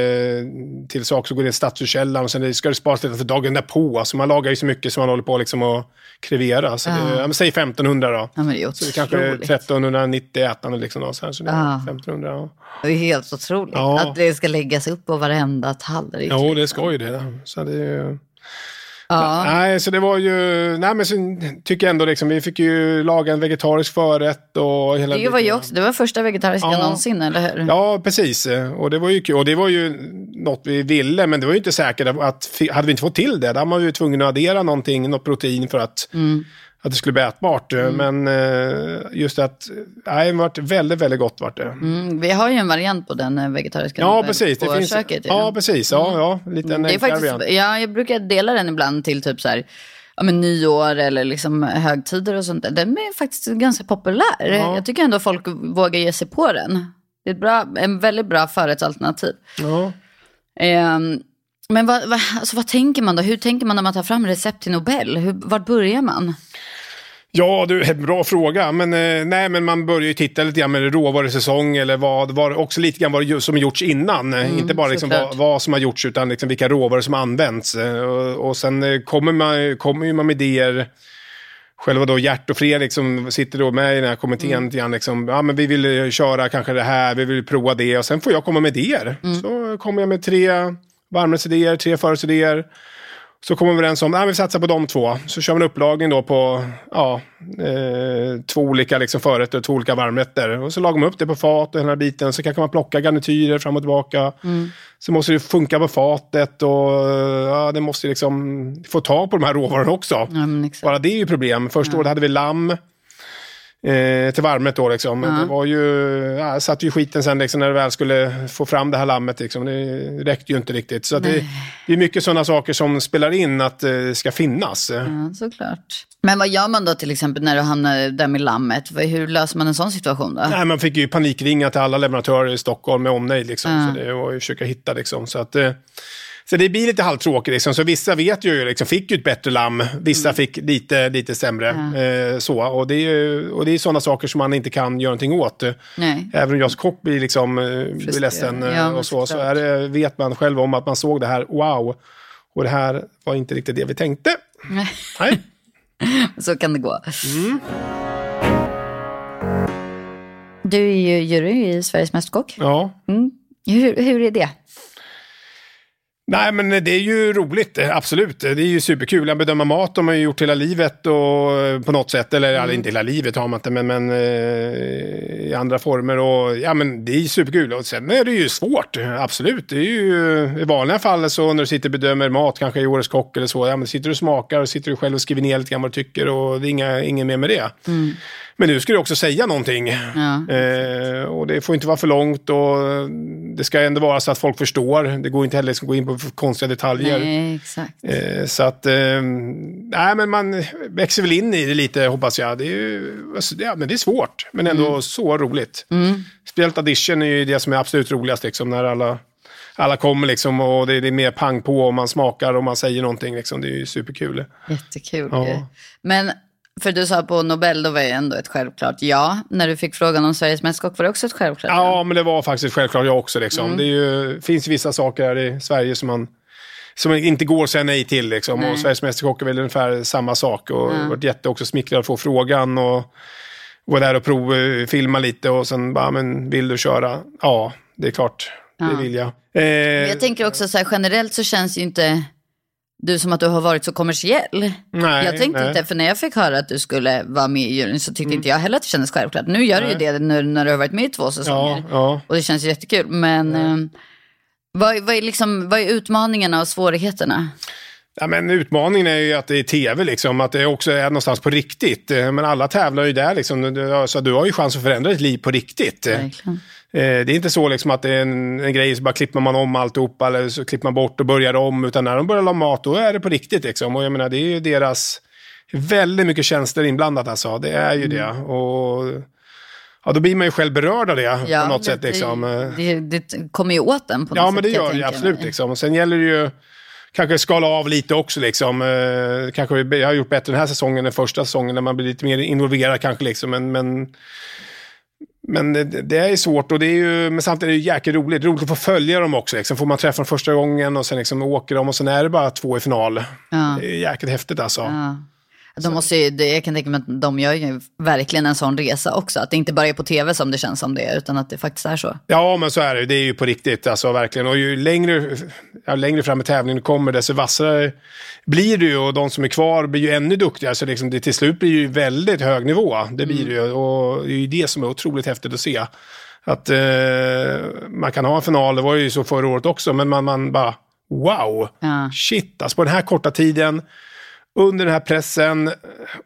S2: till saker som går ner i stadshuskällan. Och sen ska det sparas lite till dagen därpå. Alltså man lagar ju så mycket som man håller på liksom att krevera. Så det, ja, men säg 1500 då.
S1: Ja, men det är
S2: Så det kanske är
S1: otroligt.
S2: 1390 ätande liksom. Då, så här, så det är
S1: Ja.
S2: 1500. Ja.
S1: Det är helt otroligt
S2: Ja.
S1: att det ska läggas upp på varenda tallrik.
S2: Jo, det ska ju det. Så det är.
S1: Ja.
S2: Nej, så det var ju... Nej, men sen tycker jag ändå liksom, vi fick ju laga en vegetarisk förrätt och hela...
S1: Det var ju också, det var första vegetariska
S2: Ja.
S1: någonsin, eller hur?
S2: Ja, precis. Och det var ju kul. Och det var ju något vi ville, men det var ju inte säkert att hade vi inte fått till det, då hade man ju tvungen att addera någonting, något protein för att, att det skulle bli ätbart. Men eh, just att, nej, det varit väldigt, väldigt gott vart det.
S1: Mm, vi har ju en variant på den eh, vegetariska
S2: Ja, precis.
S1: På
S2: finns,
S1: köket.
S2: ja, precis. Ja, ja, lite en
S1: det är faktiskt,
S2: variant.
S1: ja, jag brukar dela den ibland till typ så här, ja, men nyår eller liksom högtider och sånt. Den är faktiskt ganska populär.
S2: Ja.
S1: Jag tycker ändå folk vågar ge sig på den. Det är ett bra, en väldigt bra förrättsalternativ.
S2: Ja.
S1: Ehm, men vad, vad, alltså vad tänker man då? Hur tänker man när man tar fram recept till Nobel? Hur, vart börjar man?
S2: Ja, du, bra fråga. Men, eh, nej, men man börjar ju titta lite grann med råvarusäsong eller vad, vad, också lite grann vad som gjorts innan. Mm, Inte bara liksom vad, vad som har gjorts utan liksom vilka råvaror som använts. Eh, Och, och sen eh, kommer man, kommer ju man med idéer. Själva då Gert och Fredrik som sitter då med i den här kommittén.
S1: Mm.
S2: grann Liksom, ja, men vi vill eh, köra kanske det här, vi vill prova det. Och sen får jag komma med idéer.
S1: Mm.
S2: Så kommer jag med tre varmrättsidéer, tre förrättsidéer. Så kommer vi överens om att vi satsar på de två. Så kör vi en upplagning då på ja, eh, två olika liksom förrätter och två olika varmrätter. Och så lagar man upp det på fat och hela den här biten. Så kanske man plocka garnityrer fram och tillbaka. Så måste det funka på fatet och ja, det måste liksom få tag på de här råvarorna också.
S1: Ja, exakt.
S2: Bara det är ju problem. Första året hade vi lamm. Eh, till varmrätt då liksom. Det var ju, ja, satt ju skiten sen liksom, när det väl skulle få fram det här lammet. Liksom. Det räckte ju inte riktigt. Så att det, det är mycket sådana saker som spelar in att det ska finnas.
S1: Ja, såklart. Men vad gör man då till exempel när du hamnar där med lammet? Hur löser man en sån situation då?
S2: Nej, man fick ju panikringa till alla leverantörer i Stockholm med omnejd. Liksom, Så det var ju försöka hitta liksom. Så att, eh, så det blir lite halvtråkigt. Liksom. Så vissa vet ju, liksom, fick ju ett bättre lamm, vissa fick lite, lite sämre. Eh, så. Och det är ju och det är sådana saker som man inte kan göra någonting åt.
S1: Nej.
S2: Även om jag som kock blir, liksom, eh, blir ledsen eh,
S1: Ja,
S2: och så, så är det, vet man själv om att man såg det här, wow. Och det här var inte riktigt det vi tänkte. [LAUGHS] Nej.
S1: Så kan det gå.
S2: Mm.
S1: Du är ju jury i Sveriges Mästerkock.
S2: Ja.
S1: Hur, hur är det?
S2: Nej, men det är ju roligt, eh, absolut. Det är ju superkul. Att bedöma mat har man ju gjort hela livet och eh, på något sätt. Eller mm. inte hela livet har man inte, men, men eh, i andra former. Och, ja, men det är ju superkul. Och sen är det ju svårt, absolut. Det är ju i vanliga fall så när du sitter och bedömer mat, kanske i Årets Kock eller så. Ja, men sitter du och smakar och sitter du själv och skriver ner lite grann vad du tycker och det är inga, ingen mer med det. Men nu ska du också säga någonting.
S1: Ja.
S2: Eh, och det får inte vara för långt och det ska ändå vara så att folk förstår. Det går inte heller att gå in på konstiga detaljer.
S1: Nej.
S2: Eh, så att, eh, nej men man växer väl in i det lite hoppas jag. Det är, ju, alltså, ja, men det är svårt, men ändå så roligt. Speciellt audition är ju det som är absolut roligast, liksom, när alla, alla kommer liksom, och det, är mer pang på och man smakar och man säger någonting. Liksom. Det är ju superkul.
S1: Jättekul
S2: Ja.
S1: Men för du sa på Nobel, då var ju ändå ett självklart ja. När du fick frågan om Sveriges Mästerkock var det också ett självklart ja.
S2: Ja, men det var faktiskt självklart jag också. Liksom. Det är ju, finns vissa saker här i Sverige som man som inte går att säga nej till. Liksom.
S1: Nej.
S2: Och Sveriges Mästerkock är väl ungefär samma sak. Och ja. varit jätte också smickrad att få frågan. Och var där och provfilma lite och sen bara, men vill du köra? Ja, det är klart. Det vill jag. Eh,
S1: jag tänker också så här, generellt så känns ju inte du som att du har varit så kommersiell.
S2: nej,
S1: jag tänkte
S2: nej. Mm.
S1: inte, för när jag fick höra att du skulle vara med i juryn så tyckte inte jag heller att det kändes självklart. Nu gör du ju det nu när du har varit med i två säsonger.
S2: Ja, ja.
S1: Och det känns jättekul. Men eh, vad, vad, är liksom, vad är utmaningarna och svårigheterna?
S2: Ja, men utmaningen är ju att det är tv, liksom, att det också är någonstans på riktigt. Eh, Men alla tävlar ju där, liksom. Så du har ju chans att förändra ditt liv på riktigt. Eh,
S1: Verkligen.
S2: Det är inte så liksom att det är en, en grej så bara klipper man om alltihopa eller så klipper man bort och börjar om. Utan när de börjar laga mat, då är det på riktigt. Liksom. Och jag menar, det är ju deras... Väldigt mycket tjänster inblandat alltså. Det är ju
S1: Mm.
S2: det. Och ja, då blir man ju själv berörd av det på något
S1: det,
S2: sätt. Liksom.
S1: Det, det, kommer ju åt den på något
S2: Ja,
S1: sätt.
S2: men det gör det absolut. Liksom. Och sen gäller det ju kanske skala av lite också. Liksom. Eh, kanske, jag har gjort bättre den här säsongen än första säsongen när man blir lite mer involverad kanske. Liksom. Men, men, men det, det är svårt och det är ju, men samtidigt är det jäkligt roligt. Roligt att få följa dem också. Liksom. Får man träffa dem första gången och sen liksom åker de och sen är det bara två i final.
S1: Ja.
S2: Det är jäkligt häftigt alltså.
S1: Ja. De måste ju, jag kan tänka mig att de gör ju verkligen en sån resa också. Att det inte bara är på tv som det känns som det är, utan att det faktiskt är så.
S2: Ja, men så är det. Det är ju på riktigt, alltså verkligen. Och ju längre, ja, längre fram i tävlingen du kommer, desto vassare blir du. Och de som är kvar blir ju ännu duktigare. Så liksom det till slut blir ju väldigt hög nivå. Det blir det ju. Och det är ju det som är otroligt häftigt att se. Att eh, man kan ha en final, det var ju så förra året också, men man, man bara wow,
S1: Ja.
S2: shit, alltså på den här korta tiden, under den här pressen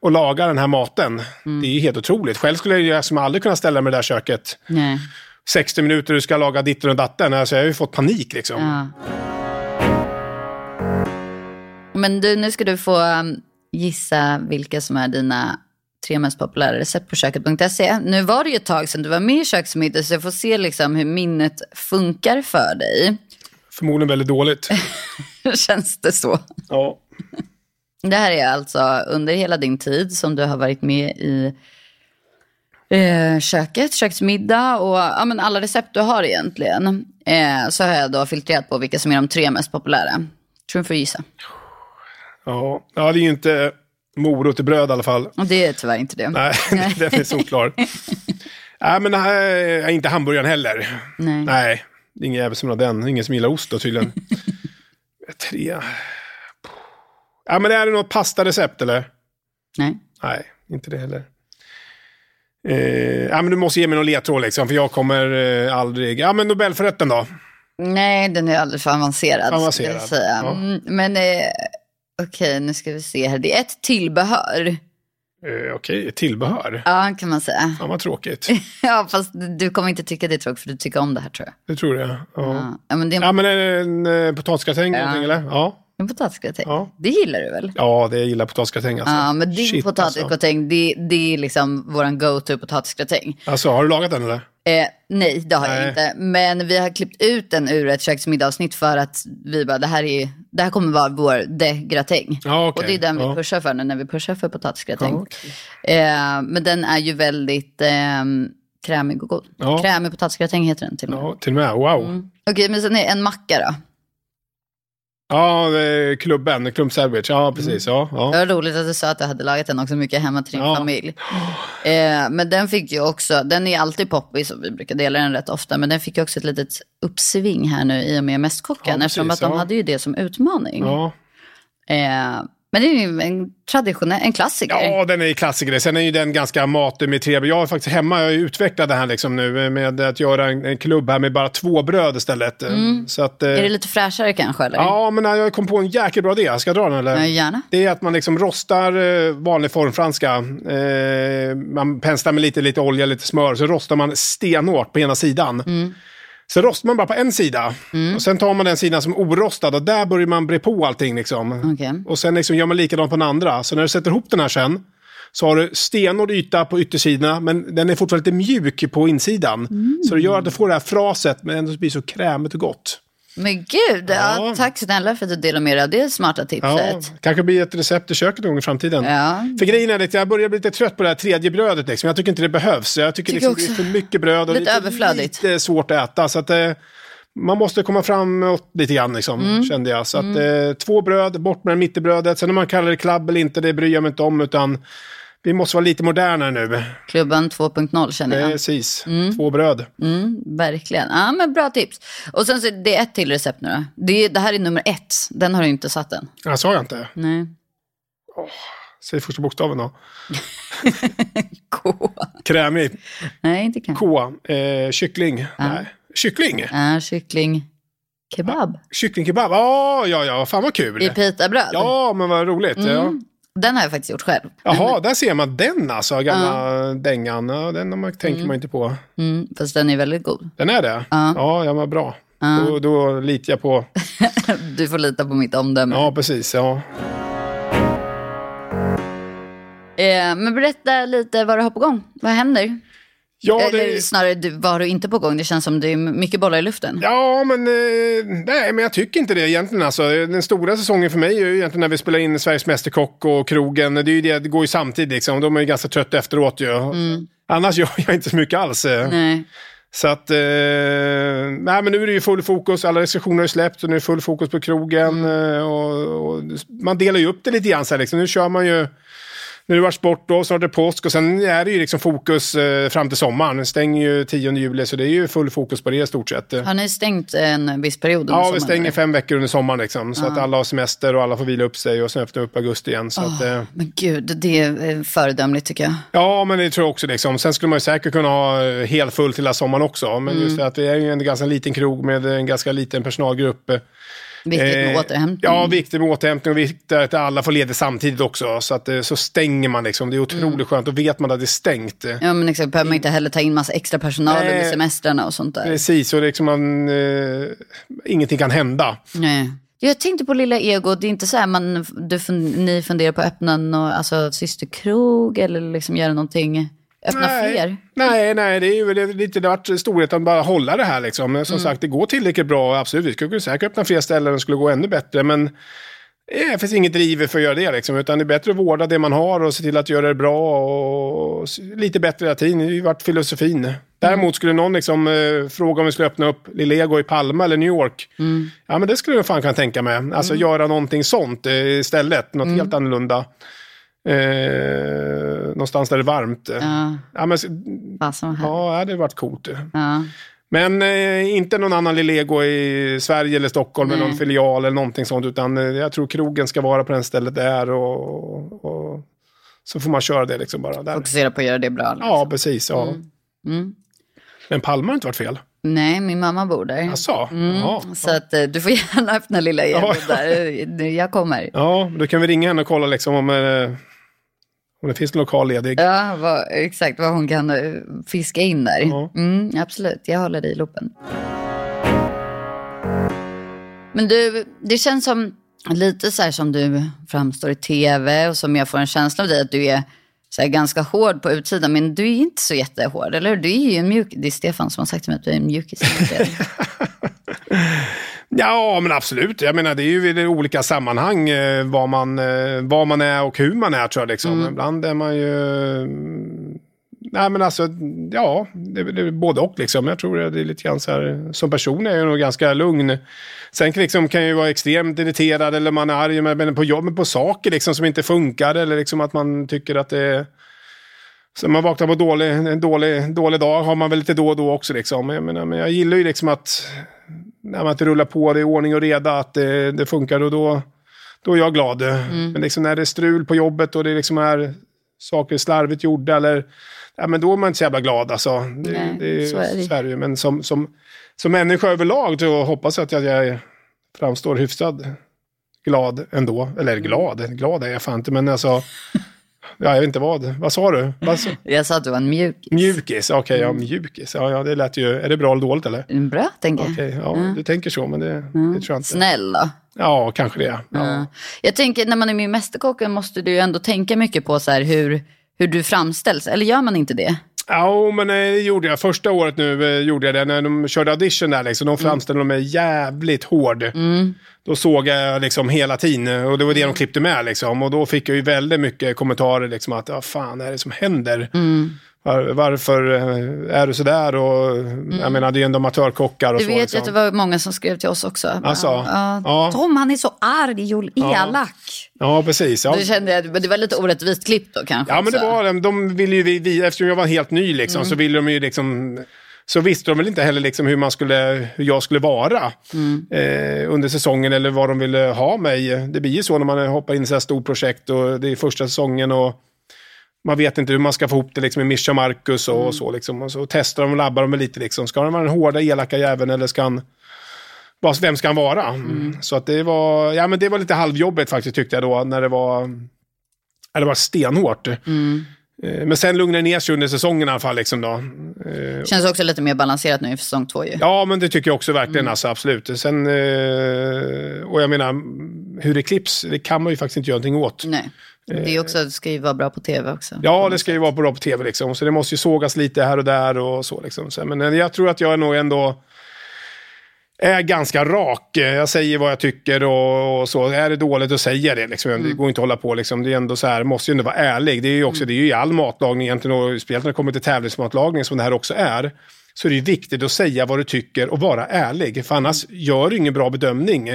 S2: och laga den här maten. Det är ju helt otroligt. Själv skulle jag ju som aldrig kunna ställa mig i det där köket.
S1: Nej.
S2: 60 minuter du ska laga ditten och datten. Alltså jag har ju fått panik liksom.
S1: Ja. Men du, nu ska du få um, gissa vilka som är dina tre mest populära recept på köket.se. Nu var det ju ett tag sedan du var med i Köksmiddag så jag får se liksom hur minnet funkar för dig.
S2: Förmodligen väldigt dåligt. [LAUGHS]
S1: Känns det så?
S2: Ja.
S1: Det här är alltså under hela din tid som du har varit med i eh, köket, köksmiddag och ja, men alla recept du har egentligen. Eh, så har jag då filtrerat på vilka som är de tre mest populära. Tror du får gissa.
S2: Ja. ja, det är ju inte morot i bröd i alla fall.
S1: Och det är tyvärr inte det.
S2: Nej, [LAUGHS] den är [LAUGHS] solklar. Nej, men nej, inte hamburgaren heller.
S1: Nej.
S2: Nej, det är ingen jävel som har den. Ingen som gillar ost då tydligen. [LAUGHS] Tre. Ja, men är det något pastarecept eller?
S1: Nej.
S2: Nej, inte det heller. Eh, ja, men du måste ge mig någon ledtråd liksom, för jag kommer eh, aldrig... Ja, men Nobelförrätten då?
S1: Nej, den är alldeles för avancerad.
S2: Avancerad,
S1: ska säga.
S2: ja.
S1: Mm, men eh, okej, nu ska vi se här. Det är ett tillbehör.
S2: Eh, Okej, tillbehör.
S1: Ja, kan man säga.
S2: Fan vad tråkigt. [LAUGHS]
S1: Ja, fast du kommer inte tycka det är tråkigt för du tycker om det här tror jag.
S2: Det tror jag. Ja,
S1: Ja, men det en,
S2: ja men är det en eh, potatisgratäng
S1: Ja.
S2: eller? Ja.
S1: En potatisgratäng.
S2: Ja.
S1: Det gillar du väl?
S2: ja, det jag gillar potatisgratäng alltså.
S1: Ja, men din
S2: Shit,
S1: potatisgratäng, det, det är liksom våran go-to potatisgratäng.
S2: Alltså. alltså, har du lagat den eller?
S1: Eh, nej, det har jag
S2: Nej.
S1: inte. Men vi har klippt ut den ur ett köksmiddagavsnitt för att vi bara, det här, är, det här kommer vara vår de-gratäng.
S2: Ja, okej.
S1: Och det är den vi
S2: Ja.
S1: pushar för nu när vi pushar för potatisgratäng.
S2: Okej.
S1: eh, men den är ju väldigt eh, krämig och god.
S2: Ja.
S1: Krämig potatisgratäng heter den till och med.
S2: Ja, till och med. Wow.
S1: Mm. Okej, men sen är en macka då.
S2: Ja, klubben, klubb sandwich. Ja, precis. Ja,
S1: Det
S2: ja.
S1: var roligt att du sa att du hade lagat den också mycket hemma till din
S2: Ja.
S1: familj. Eh, men den fick ju också, den är alltid poppis och vi brukar dela den rätt ofta. Men den fick ju också ett litet uppsving här nu i och med Mästkocken.
S2: Ja,
S1: eftersom att de hade ju det som utmaning. Eh, men det är ju en traditionell, en klassiker.
S2: Ja, den är ju klassiker. Sen är ju den ganska matig med tre. Jag har faktiskt hemma jag har ju utvecklat det här liksom nu med att göra en, en klubb här med bara två bröd istället. Så att, eh,
S1: Är det lite fräschare kanske eller?
S2: Ja, men jag kom på en jäkligt bra idé. Ska jag dra den eller?
S1: Ja, gärna.
S2: Det är att man liksom rostar eh, vanlig formfranska. Eh, man penslar med lite, lite olja, lite smör. Så rostar man stenhårt på ena sidan.
S1: Mm.
S2: Sen rostar man bara på en sida. Och sen tar man den sidan som är orostad och där börjar man bre på allting. Liksom.
S1: Okej.
S2: Och sen liksom gör man likadant på den andra. Så när du sätter ihop den här sen. Så har du stenhård yta på yttersidorna men den är fortfarande lite mjuk på insidan. Så det gör att du får det här fraset men ändå blir så krämigt och gott.
S1: Men gud, ja.
S2: Ja.
S1: tack snälla för att du delar med dig av det smarta
S2: Ja,
S1: tipset.
S2: kanske blir ett recept i köket någon gång i framtiden.
S1: Ja.
S2: För grejen är att jag börjar bli lite trött på det här tredje brödet. Liksom. Jag tycker inte det behövs. Jag tycker,
S1: Tycker
S2: liksom, det är för mycket bröd och
S1: Lite
S2: lite,
S1: överflödigt.
S2: lite svårt att äta. Så att, eh, man måste komma framåt lite grann, liksom,
S1: Mm.
S2: kände jag. Så att, eh, två bröd, bort med det mittebrödet. Sen om man kallar det klabb eller inte, det bryr jag mig inte om. Utan vi måste vara lite modernare nu.
S1: Klubban 2.0 känner jag.
S2: Precis, två bröd.
S1: Mm, verkligen. Ja, men bra tips. Och sen så det är ett till recept nu då. Det, är- det här är nummer ett. Den har du inte satt än.
S2: Ja, sa jag inte?
S1: Nej.
S2: Säg första bokstaven då. [LAUGHS]
S1: K.
S2: Krämig.
S1: Nej, inte kanske.
S2: K. Eh, kyckling. Nej. Kyckling?
S1: Ja, kyckling. Kebab.
S2: Kycklingkebab. Ja, ja, ja. Fan vad kul.
S1: I pitabröd.
S2: Ja, men vad roligt. Ja.
S1: Mm. Den har jag faktiskt gjort själv.
S2: Jaha, där ser man den alltså, gamla dängan. Ja, den har man, tänker man inte på.
S1: Mm, fast den är väldigt god.
S2: Den är det?
S1: Ja.
S2: Ja, ja men bra. Då, då litar jag på... [LAUGHS]
S1: Du får lita på mitt omdöme.
S2: Ja, precis. Ja.
S1: Eh, men berätta lite vad du har på gång. Vad händer?
S2: Ja,
S1: Eller
S2: det,
S1: snarare, du, vad har du inte på gång? Det känns som det är mycket bollar i luften.
S2: ja, men eh, nej, men jag tycker inte det egentligen. Alltså, den stora säsongen för mig är ju egentligen när vi spelar in Sveriges Mästerkock och krogen. Det, är ju det, det går ju samtidigt, liksom. de är ju ganska trötta efteråt ju. Annars gör jag inte så mycket alls. eh.
S1: Nej.
S2: Så att, eh, nej men nu är det ju full fokus, alla restriktioner har ju släppt och nu är det full fokus på krogen. eh, Och, och man delar ju upp det lite grann så här, liksom. Nu kör man ju, nu har det sport då, snart är det påsk och sen är det ju liksom fokus eh, fram till sommaren. Det stänger ju 10 juli så det är ju full fokus på det i stort sett.
S1: Har ni stängt en viss period under
S2: Ja, vi
S1: sommaren,
S2: stänger
S1: eller?
S2: fem veckor under sommaren liksom. Så att alla har semester och alla får vila upp sig och sen öppnar upp augusti igen. Så att, eh,
S1: Men gud, det är eh, föredömligt tycker jag.
S2: Ja, men det tror jag också. Liksom. Sen skulle man ju säkert kunna ha eh, helt fullt hela sommaren också. Men
S1: Mm.
S2: just det att det är ju en ganska liten krog med en ganska liten personalgrupp.
S1: Viktigt med
S2: Eh,
S1: återhämtning.
S2: Ja, viktigt med återhämtning och viktigt att alla får ledigt samtidigt också. Så att eh, så stänger man liksom. Det är otroligt
S1: Mm.
S2: skönt. Då vet man att det är stängt.
S1: Ja, men exakt. Behöver man inte heller ta in massa extra personal
S2: Nej.
S1: under semestrarna och sånt där.
S2: Precis, och liksom man, eh, ingenting kan hända.
S1: Nej. Jag tänkte på Lilla Ego, det är inte så här man, du, ni funderar på att öppna någon alltså, systerkrog eller liksom göra någonting, öppna
S2: nej,
S1: fler?
S2: Nej, nej, det är ju lite det varit storheten att bara hålla det här liksom. Men som
S1: Mm.
S2: sagt, det går tillräckligt bra, absolut. Vi skulle säkert öppna fler ställen och det skulle gå ännu bättre, men eh, det finns inget driv för att göra det liksom, utan det är bättre att vårda det man har och se till att göra det bra och lite bättre hela tiden. Det har ju varit filosofin. Däremot skulle någon liksom, eh, fråga om vi skulle öppna upp Lillego i Palma eller New York. Ja, men det skulle jag fan kunna tänka mig. Alltså göra någonting sånt eh, istället, något helt annorlunda. Eh, någonstans där det är varmt.
S1: Ja,
S2: Ja, men, ja, det hade varit coolt.
S1: Ja.
S2: Men eh, inte någon annan Lillego i Sverige eller Stockholm med
S1: Nej.
S2: någon filial eller någonting sånt. Utan eh, jag tror krogen ska vara på den stället det är och, och så får man köra det liksom bara. Där.
S1: Fokusera på att göra det bra. Liksom.
S2: Ja, precis. Ja.
S1: Mm.
S2: Men Palma har inte varit fel.
S1: Nej, min mamma bor där.
S2: Jaså?
S1: Mm,
S2: Ja.
S1: Så att, eh, du får gärna öppna Lilla [LAUGHS] Ego
S2: Ja.
S1: där. Jag kommer.
S2: ja, då kan vi ringa henne och kolla liksom om, eh, om det finns en lokal ledig.
S1: Ja, vad, exakt vad hon kan eh, fiska in där.
S2: Ja.
S1: Mm, absolut, jag håller dig i loopen. Men du, det känns som lite så här som du framstår i tv och som jag får en känsla av dig att du är så ganska hård på utsidan men du är inte så jättehård, eller hur? Du är ju en mjuk, det är Stefan som har sagt till mig att du är en mjukis. [LAUGHS]
S2: Ja, men absolut. Jag menar, det är ju i olika sammanhang eh, vad, man, eh, vad man är och hur man är, tror jag. Liksom. Ibland är man ju... mm, Nej, men alltså, ja, det, det både och liksom. Jag tror det är lite grann så här, som person är jag nog ganska lugn. Sen liksom, kan jag ju vara extremt irriterad eller man är arg men på jobbet på saker liksom, som inte funkar eller liksom att man tycker att det är... Så man vaknar på dålig, en dålig, dålig dag har man väl lite då och då också. Liksom. Jag, menar, men jag gillar ju liksom att när man inte rullar på, det är ordning och reda, att det, det funkar och då, då är jag glad. Men liksom när det är strul på jobbet och det liksom är saker slarvigt gjorda eller ja, men då är man inte så jävla glad. Alltså. Det,
S1: Nej,
S2: det,
S1: så är det.
S2: så är det. Men som, som, som människa överlag så hoppas jag att jag framstår hyfsad glad ändå. Eller glad, glad är jag fan inte, men alltså Ja, jag vet inte vad. Vad sa du? Vad sa? [LAUGHS]
S1: jag sa att du var en mjuk.
S2: Mjukis, okej,
S1: Mm.
S2: ja, mjukis. Ja, ja, det lät ju... Är det bra eller dåligt eller?
S1: Bra, tänker jag.
S2: Okej, ja, du tänker så, men det, det tror jag inte.
S1: Snäll då.
S2: Ja, kanske det. Ja.
S1: Ja. Jag tänker när man är med i Mästerkocken måste du ju ändå tänka mycket på så här hur, hur du framställs. Eller gör man inte det?
S2: Ja, men eh, det gjorde jag. Första året nu eh, gjorde jag det. När de körde audition där, liksom, de framställde mig jävligt hård. Då såg jag liksom hela tiden och det var det de klippte med. Liksom. Och då fick jag ju väldigt mycket kommentarer liksom att vad fan är det som händer? Var, varför eh, är du sådär? Och, Jag menar, det är ju ändå amatörkockar och
S1: Du
S2: så.
S1: vet
S2: liksom.
S1: att det var många som skrev till oss också.
S2: Alltså,
S1: ja.
S2: ja.
S1: Tom han är så arg och elak.
S2: Ja, precis. Ja.
S1: Då kände att det var lite orättvist klipp då kanske.
S2: Ja, men det var. De ville ju, vi, eftersom jag var helt ny liksom, så ville de ju liksom... Så visste de väl inte heller liksom hur, man skulle, hur jag skulle vara eh, under säsongen eller vad de ville ha mig. Det blir ju så när man hoppar in i ett så här stort projekt och det är första säsongen och man vet inte hur man ska få ihop det liksom, med Mischa Marcus och, och så. Liksom. Och så testar de och labbar de lite. Liksom. Ska han vara den hårda, elaka jäveln eller ska han... Vem ska han vara? Mm. Så att det var, ja, men det var lite halvjobbigt faktiskt tyckte jag då. När det var, det var stenhårt. Eh, Men sen lugnade det ner sig under säsongen i alla fall. Liksom då. Eh,
S1: Känns också lite mer balanserat nu i säsong två ju.
S2: Ja, men det tycker jag också verkligen. Alltså, absolut. Sen, eh, och jag menar, hur det klipps, det kan man ju faktiskt inte göra någonting åt.
S1: Nej. Det är också, det ska ju vara bra på tv också.
S2: Ja, det ska ju vara bra på tv liksom. Så det måste ju sågas lite här och där och så liksom. Men eh, jag tror att jag är nog ändå är ganska rak. Jag säger vad jag tycker och, och så. Är det dåligt att säga det liksom. Det går inte att hålla på liksom. Det är ändå så här, måste ju ändå vara ärlig. Det är ju också, det är ju i all matlagning egentligen och speciellt när det kommer till tävlingsmatlagning som det här också är. Så det är viktigt att säga vad du tycker och vara ärlig. För annars gör du ingen bra bedömning.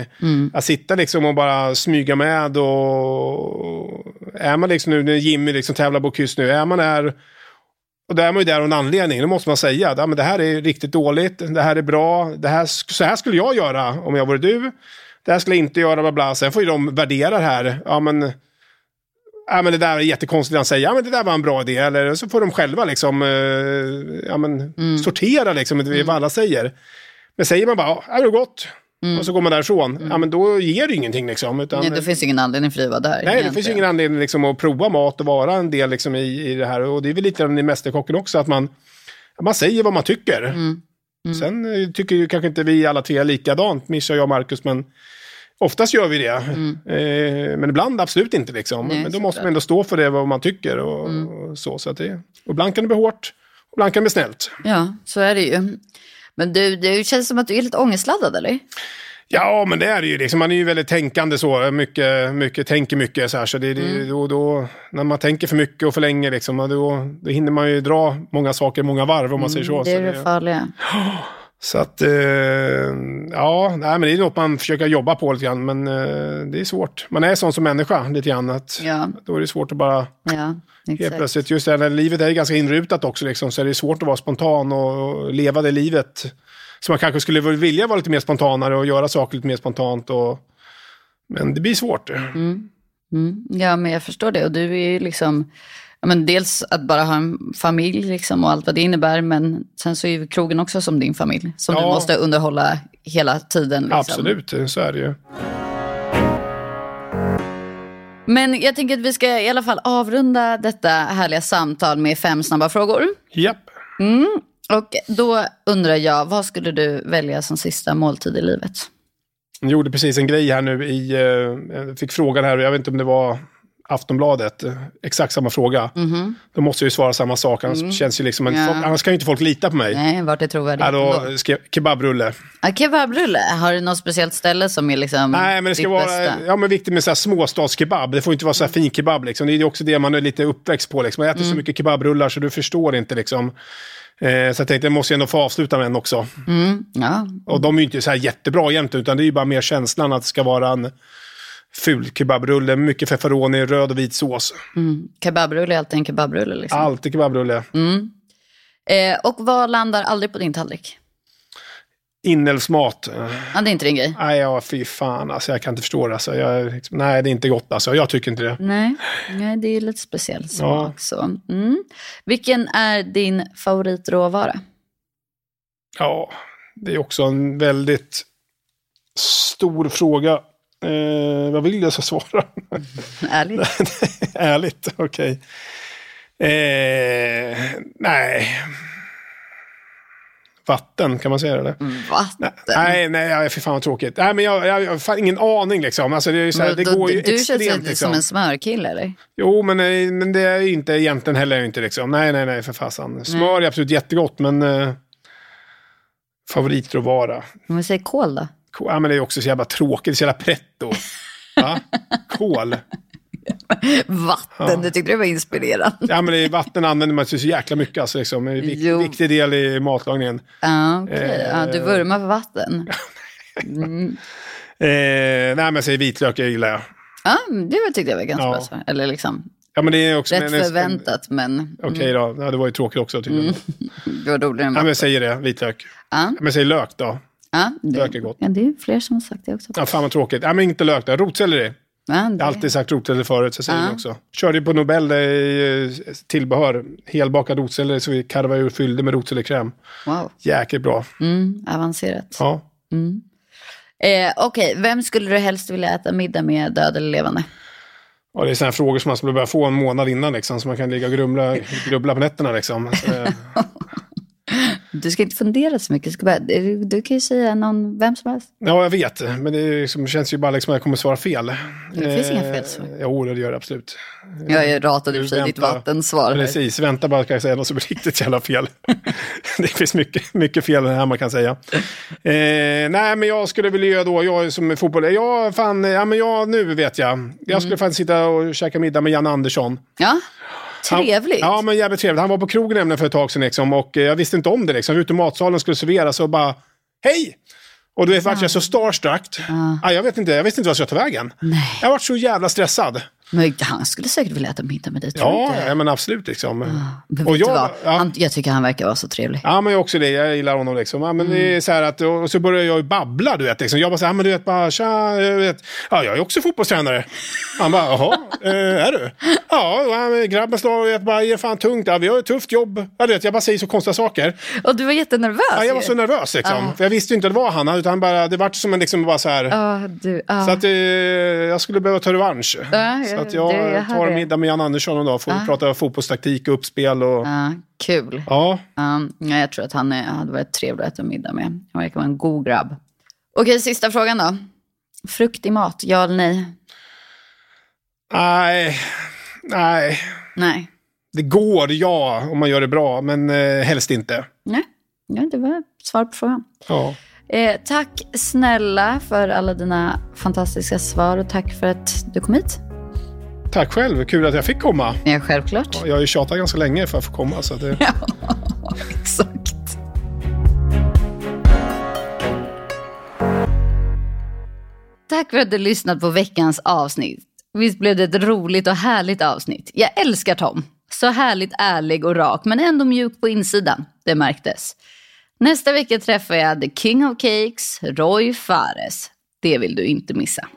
S2: Att sitta liksom och bara smyga med och... Är man liksom nu när Jimmy liksom tävlar på kryss nu, är man där och då är man ju där av en anledning. Då måste man säga att ja, men det här är riktigt dåligt, det här är bra, det här, så här skulle jag göra om jag vore du. Det här skulle jag inte göra, bla bla. Sen får ju de värdera det här. Ja, men, ja, men det där är jättekonstigt att säga. Ja, men det där var en bra idé. Eller så får de själva liksom, eh, ja, men, sortera liksom, mm. vad alla säger. Men säger man bara, ja, det var gott. Och så går man därifrån. Ja, men då ger det ingenting liksom. Utan,
S1: Nej, det finns ingen anledning för dig att vara där.
S2: Nej, det
S1: egentligen.
S2: finns ju ingen anledning liksom att prova mat och vara en del liksom i, i det här. Och det är väl lite i Mästerkocken också, att man, man säger vad man tycker. Sen eh, tycker ju kanske inte vi alla tre likadant, Mischa, jag och Marcus, men Oftast gör vi det. Eh, men ibland absolut inte. Liksom.
S1: Mm. Nej,
S2: men då måste man ändå stå för det, vad man tycker. Och,
S1: Mm.
S2: och så, så att det, och ibland kan det bli hårt, och ibland kan det bli snällt.
S1: Ja, så är det ju. Men du, det känns som att du är lite ångestladdad, eller?
S2: Ja, men det är det ju. Liksom. Man är ju väldigt tänkande så. Mycket, mycket, tänker mycket. Så, här, så det, det,
S1: Mm.
S2: då, då, när man tänker för mycket och för länge, liksom, då, då hinner man ju dra många saker många varv om man säger så.
S1: Mm, det är
S2: så
S1: det farliga. [GASPS] [GASPS]
S2: Så att, eh, ja, nej, men det är något man försöker jobba på lite grann, men eh, det är svårt. Man är sån som människa lite grann, att
S1: Ja,
S2: då är det svårt att bara
S1: ja,
S2: helt plötsligt, just det här, när livet är ganska inrutat också, liksom, så är det svårt att vara spontan och, och leva det livet. Så man kanske skulle vilja vara lite mer spontanare och göra saker lite mer spontant. Och, men det blir svårt.
S1: Mm. Ja, men jag förstår det. Och du är ju liksom, ja, men dels att bara ha en familj liksom och allt vad det innebär, men sen så är ju krogen också som din familj, som du
S2: Ja.
S1: måste underhålla hela tiden. Liksom.
S2: Absolut, så är det ju.
S1: Men jag tänker att vi ska i alla fall avrunda detta härliga samtal med fem snabba frågor.
S2: Japp.
S1: Och då undrar jag, vad skulle du välja som sista måltid i livet?
S2: Jag gjorde precis en grej här nu i, eh, jag fick frågan här, jag vet inte om det var Aftonbladet, eh, exakt samma fråga. Då måste jag ju svara samma sak, annars känns ju liksom,
S1: Ja.
S2: folk, annars kan ju inte folk lita på mig.
S1: Nej, vart är trovärdigt?
S2: Ja, då skrev kebabrulle.
S1: Ja, kebabrulle, har du något speciellt ställe som är liksom
S2: Nej, men det ska vara
S1: bästa?
S2: ja, men viktigt med så här småstadskebab. Det får inte vara så här fin kebab. Liksom. Det är också det man är lite uppväxt på. Liksom. Jag äter så mycket kebabrullar så du förstår inte. Liksom. Eh, så jag tänkte, jag måste ändå få avsluta med en också.
S1: Mm, ja,
S2: Och de är ju inte så här jättebra egentligen, utan det är ju bara mer känslan att det ska vara en ful kebabrulle. Mycket feferoni, röd och vit sås.
S1: kebabrulle är alltid en kebabrulle. Liksom.
S2: Alltid kebabrulle.
S1: Eh, och vad landar aldrig på din tallrik?
S2: Inälvsmat.
S1: Ja, det är inte din grej.
S2: Nej, ja, fy fan. Alltså, jag kan inte förstå det. Alltså, jag, liksom, nej, det är inte gott. Alltså. Jag tycker inte det.
S1: Nej, Nej det är lite speciell smak. Så. Mm. Vilken är din favoritråvara?
S2: Ja, det är också en väldigt stor fråga. Eh, vad vill jag ska svara?
S1: Ärligt. [LAUGHS]
S2: Ärligt, okej. Eh, nej. Vatten, kan man säga det? Eller?
S1: Vatten.
S2: Nej, nej, för fan vad tråkigt. Nej, men jag, jag, jag har ingen aning liksom. Alltså, det är så här, det går ju
S1: du känns
S2: extremt
S1: lite
S2: liksom.
S1: som en smörkille eller?
S2: Jo, men, nej, men det är ju inte egentligen heller inte liksom. Nej, nej, nej, för fasen. Smör är absolut jättegott, men eh, favoritråvara.
S1: Om vi säger kål då?
S2: Ja, men det är också så jävla tråkigt, så jävla pretto. [LAUGHS] Va? Kol.
S1: Vatten, du tyckte det var inspirerande.
S2: Ja, men det är, vatten använder man till så jäkla mycket. Alltså, liksom. En vik- viktig del i matlagningen.
S1: Ja, okej. Ja, du
S2: Eh.
S1: vurmar för vatten. [LAUGHS]
S2: Eh, nej, men jag säger vitlök, jag gillar jag.
S1: Ja, det var- tyckte jag var ganska
S2: Ja.
S1: bra svar. Eller liksom,
S2: Ja, men det är också...
S1: rätt
S2: men- en-
S1: förväntat, men
S2: Okej då, ja, det var ju tråkigt också. Tycker jag. [LAUGHS]
S1: det var roligare än
S2: Ja, men jag säger det, vitlök.
S1: Ja,
S2: Ja, men jag säger lök då.
S1: Ja, det,
S2: Lök är gott.
S1: Ja, det är fler som har sagt det också.
S2: Ja, fan vad tråkigt. Ja, men inte lök då. Rotselleri.
S1: Ja, det,
S2: Jag har alltid sagt rotselleri förut, så säger
S1: Ja.
S2: det också. Körde på Nobel är eh, tillbehör. Helbakad rotselleri så vi karvade ur fyllde med rotsellerikräm.
S1: Wow,
S2: Jäkligt bra.
S1: mm, avancerat.
S2: Ja.
S1: Eh, Okej, vem skulle du helst vilja äta middag med, död eller levande?
S2: Och det är sådana frågor som man skulle behöva få en månad innan, liksom, så man kan ligga och grumla, grubbla på nätterna. Liksom. Så, [LAUGHS] eh,
S1: Du ska inte fundera så mycket, du, bara, du, kan ju säga någon, vem som helst.
S2: ja, jag vet. Men det är liksom, känns ju bara liksom att jag kommer svara fel.
S1: Det finns inga
S2: Eh,
S1: fel svar.
S2: Jo, det gör det absolut.
S1: Jag ratade i ditt vattensvar.
S2: Precis, vänta bara ska jag säga något som är riktigt jävla fel. [LAUGHS] det finns mycket, mycket fel här man kan säga. Eh, nej, men jag skulle vilja göra då, jag är som fotboll, jag fan, ja men jag, nu vet jag. Jag skulle fan sitta och käka middag med Jan Andersson.
S1: Ja, trevligt.
S2: Han, ja, men jävligt trevligt. Han var på krogen nämligen för ett tag sedan liksom, och eh, jag visste inte om det. Liksom. Jag ute i matsalen skulle serveras och bara, hej! Och du vet, vart jag så starstruck. Ja, jag, vet inte, jag visste inte vad jag skulle ta vägen.
S1: Nej.
S2: Jag var så jävla stressad.
S1: Men han skulle säkert vilja äta middag med dig, tror
S2: Ja,
S1: inte?
S2: ja men absolut liksom.
S1: Men
S2: och
S1: vet
S2: jag- ja.
S1: Han, jag tycker han verkar vara så trevlig.
S2: Ja, men jag också det. Jag gillar honom liksom. Ja, men
S1: Mm.
S2: det är så att, och så börjar jag babbla, du vet. Liksom. Jag bara så här, men du vet, bara, tja, jag vet. Ja, jag är också fotbollstränare. Han bara, jaha, eh, är du? Ja, han- grabben slår, jag bara, är fan tungt. Ja, vi har ett tufft jobb. Ja, du vet, jag bara säger så konstiga saker.
S1: Och du var jättenervös
S2: Ja, jag var så nervös liksom. För jag visste inte att det var han, utan bara, det var som en liksom bara så här.
S1: Ja, du, ja.
S2: Så att eh, jag skulle behöva ta revansch.
S1: Ja,
S2: så att jag,
S1: hör
S2: tar en middag med Jan Andersson en dag. Får prata fotbollstaktik och uppspel och...
S1: ja, kul.
S2: Ja.
S1: Ja, ja, jag tror att han är, hade varit trevlig att äta middag med. Han verkar vara en god grabb. Okej, sista frågan då. Frukt i mat, ja eller nej?
S2: Nej, nej.
S1: Nej.
S2: Det går, ja, om man gör det bra, men eh, helst inte.
S1: Nej, ja, det var svar på frågan.
S2: Ja.
S1: Eh, tack snälla för alla dina fantastiska svar och tack för att du kom hit.
S2: Tack själv, kul att jag fick komma.
S1: Ja, självklart.
S2: Jag har ju tjatat ganska länge för att få komma. Så det... [LAUGHS]
S1: Ja, exakt. Tack för att du lyssnat på veckans avsnitt. Visst blev det ett roligt och härligt avsnitt? Jag älskar Tom. Så härligt ärlig och rak, men ändå mjuk på insidan. Det märktes. Nästa vecka träffar jag The King of Cakes, Roy Fares. Det vill du inte missa.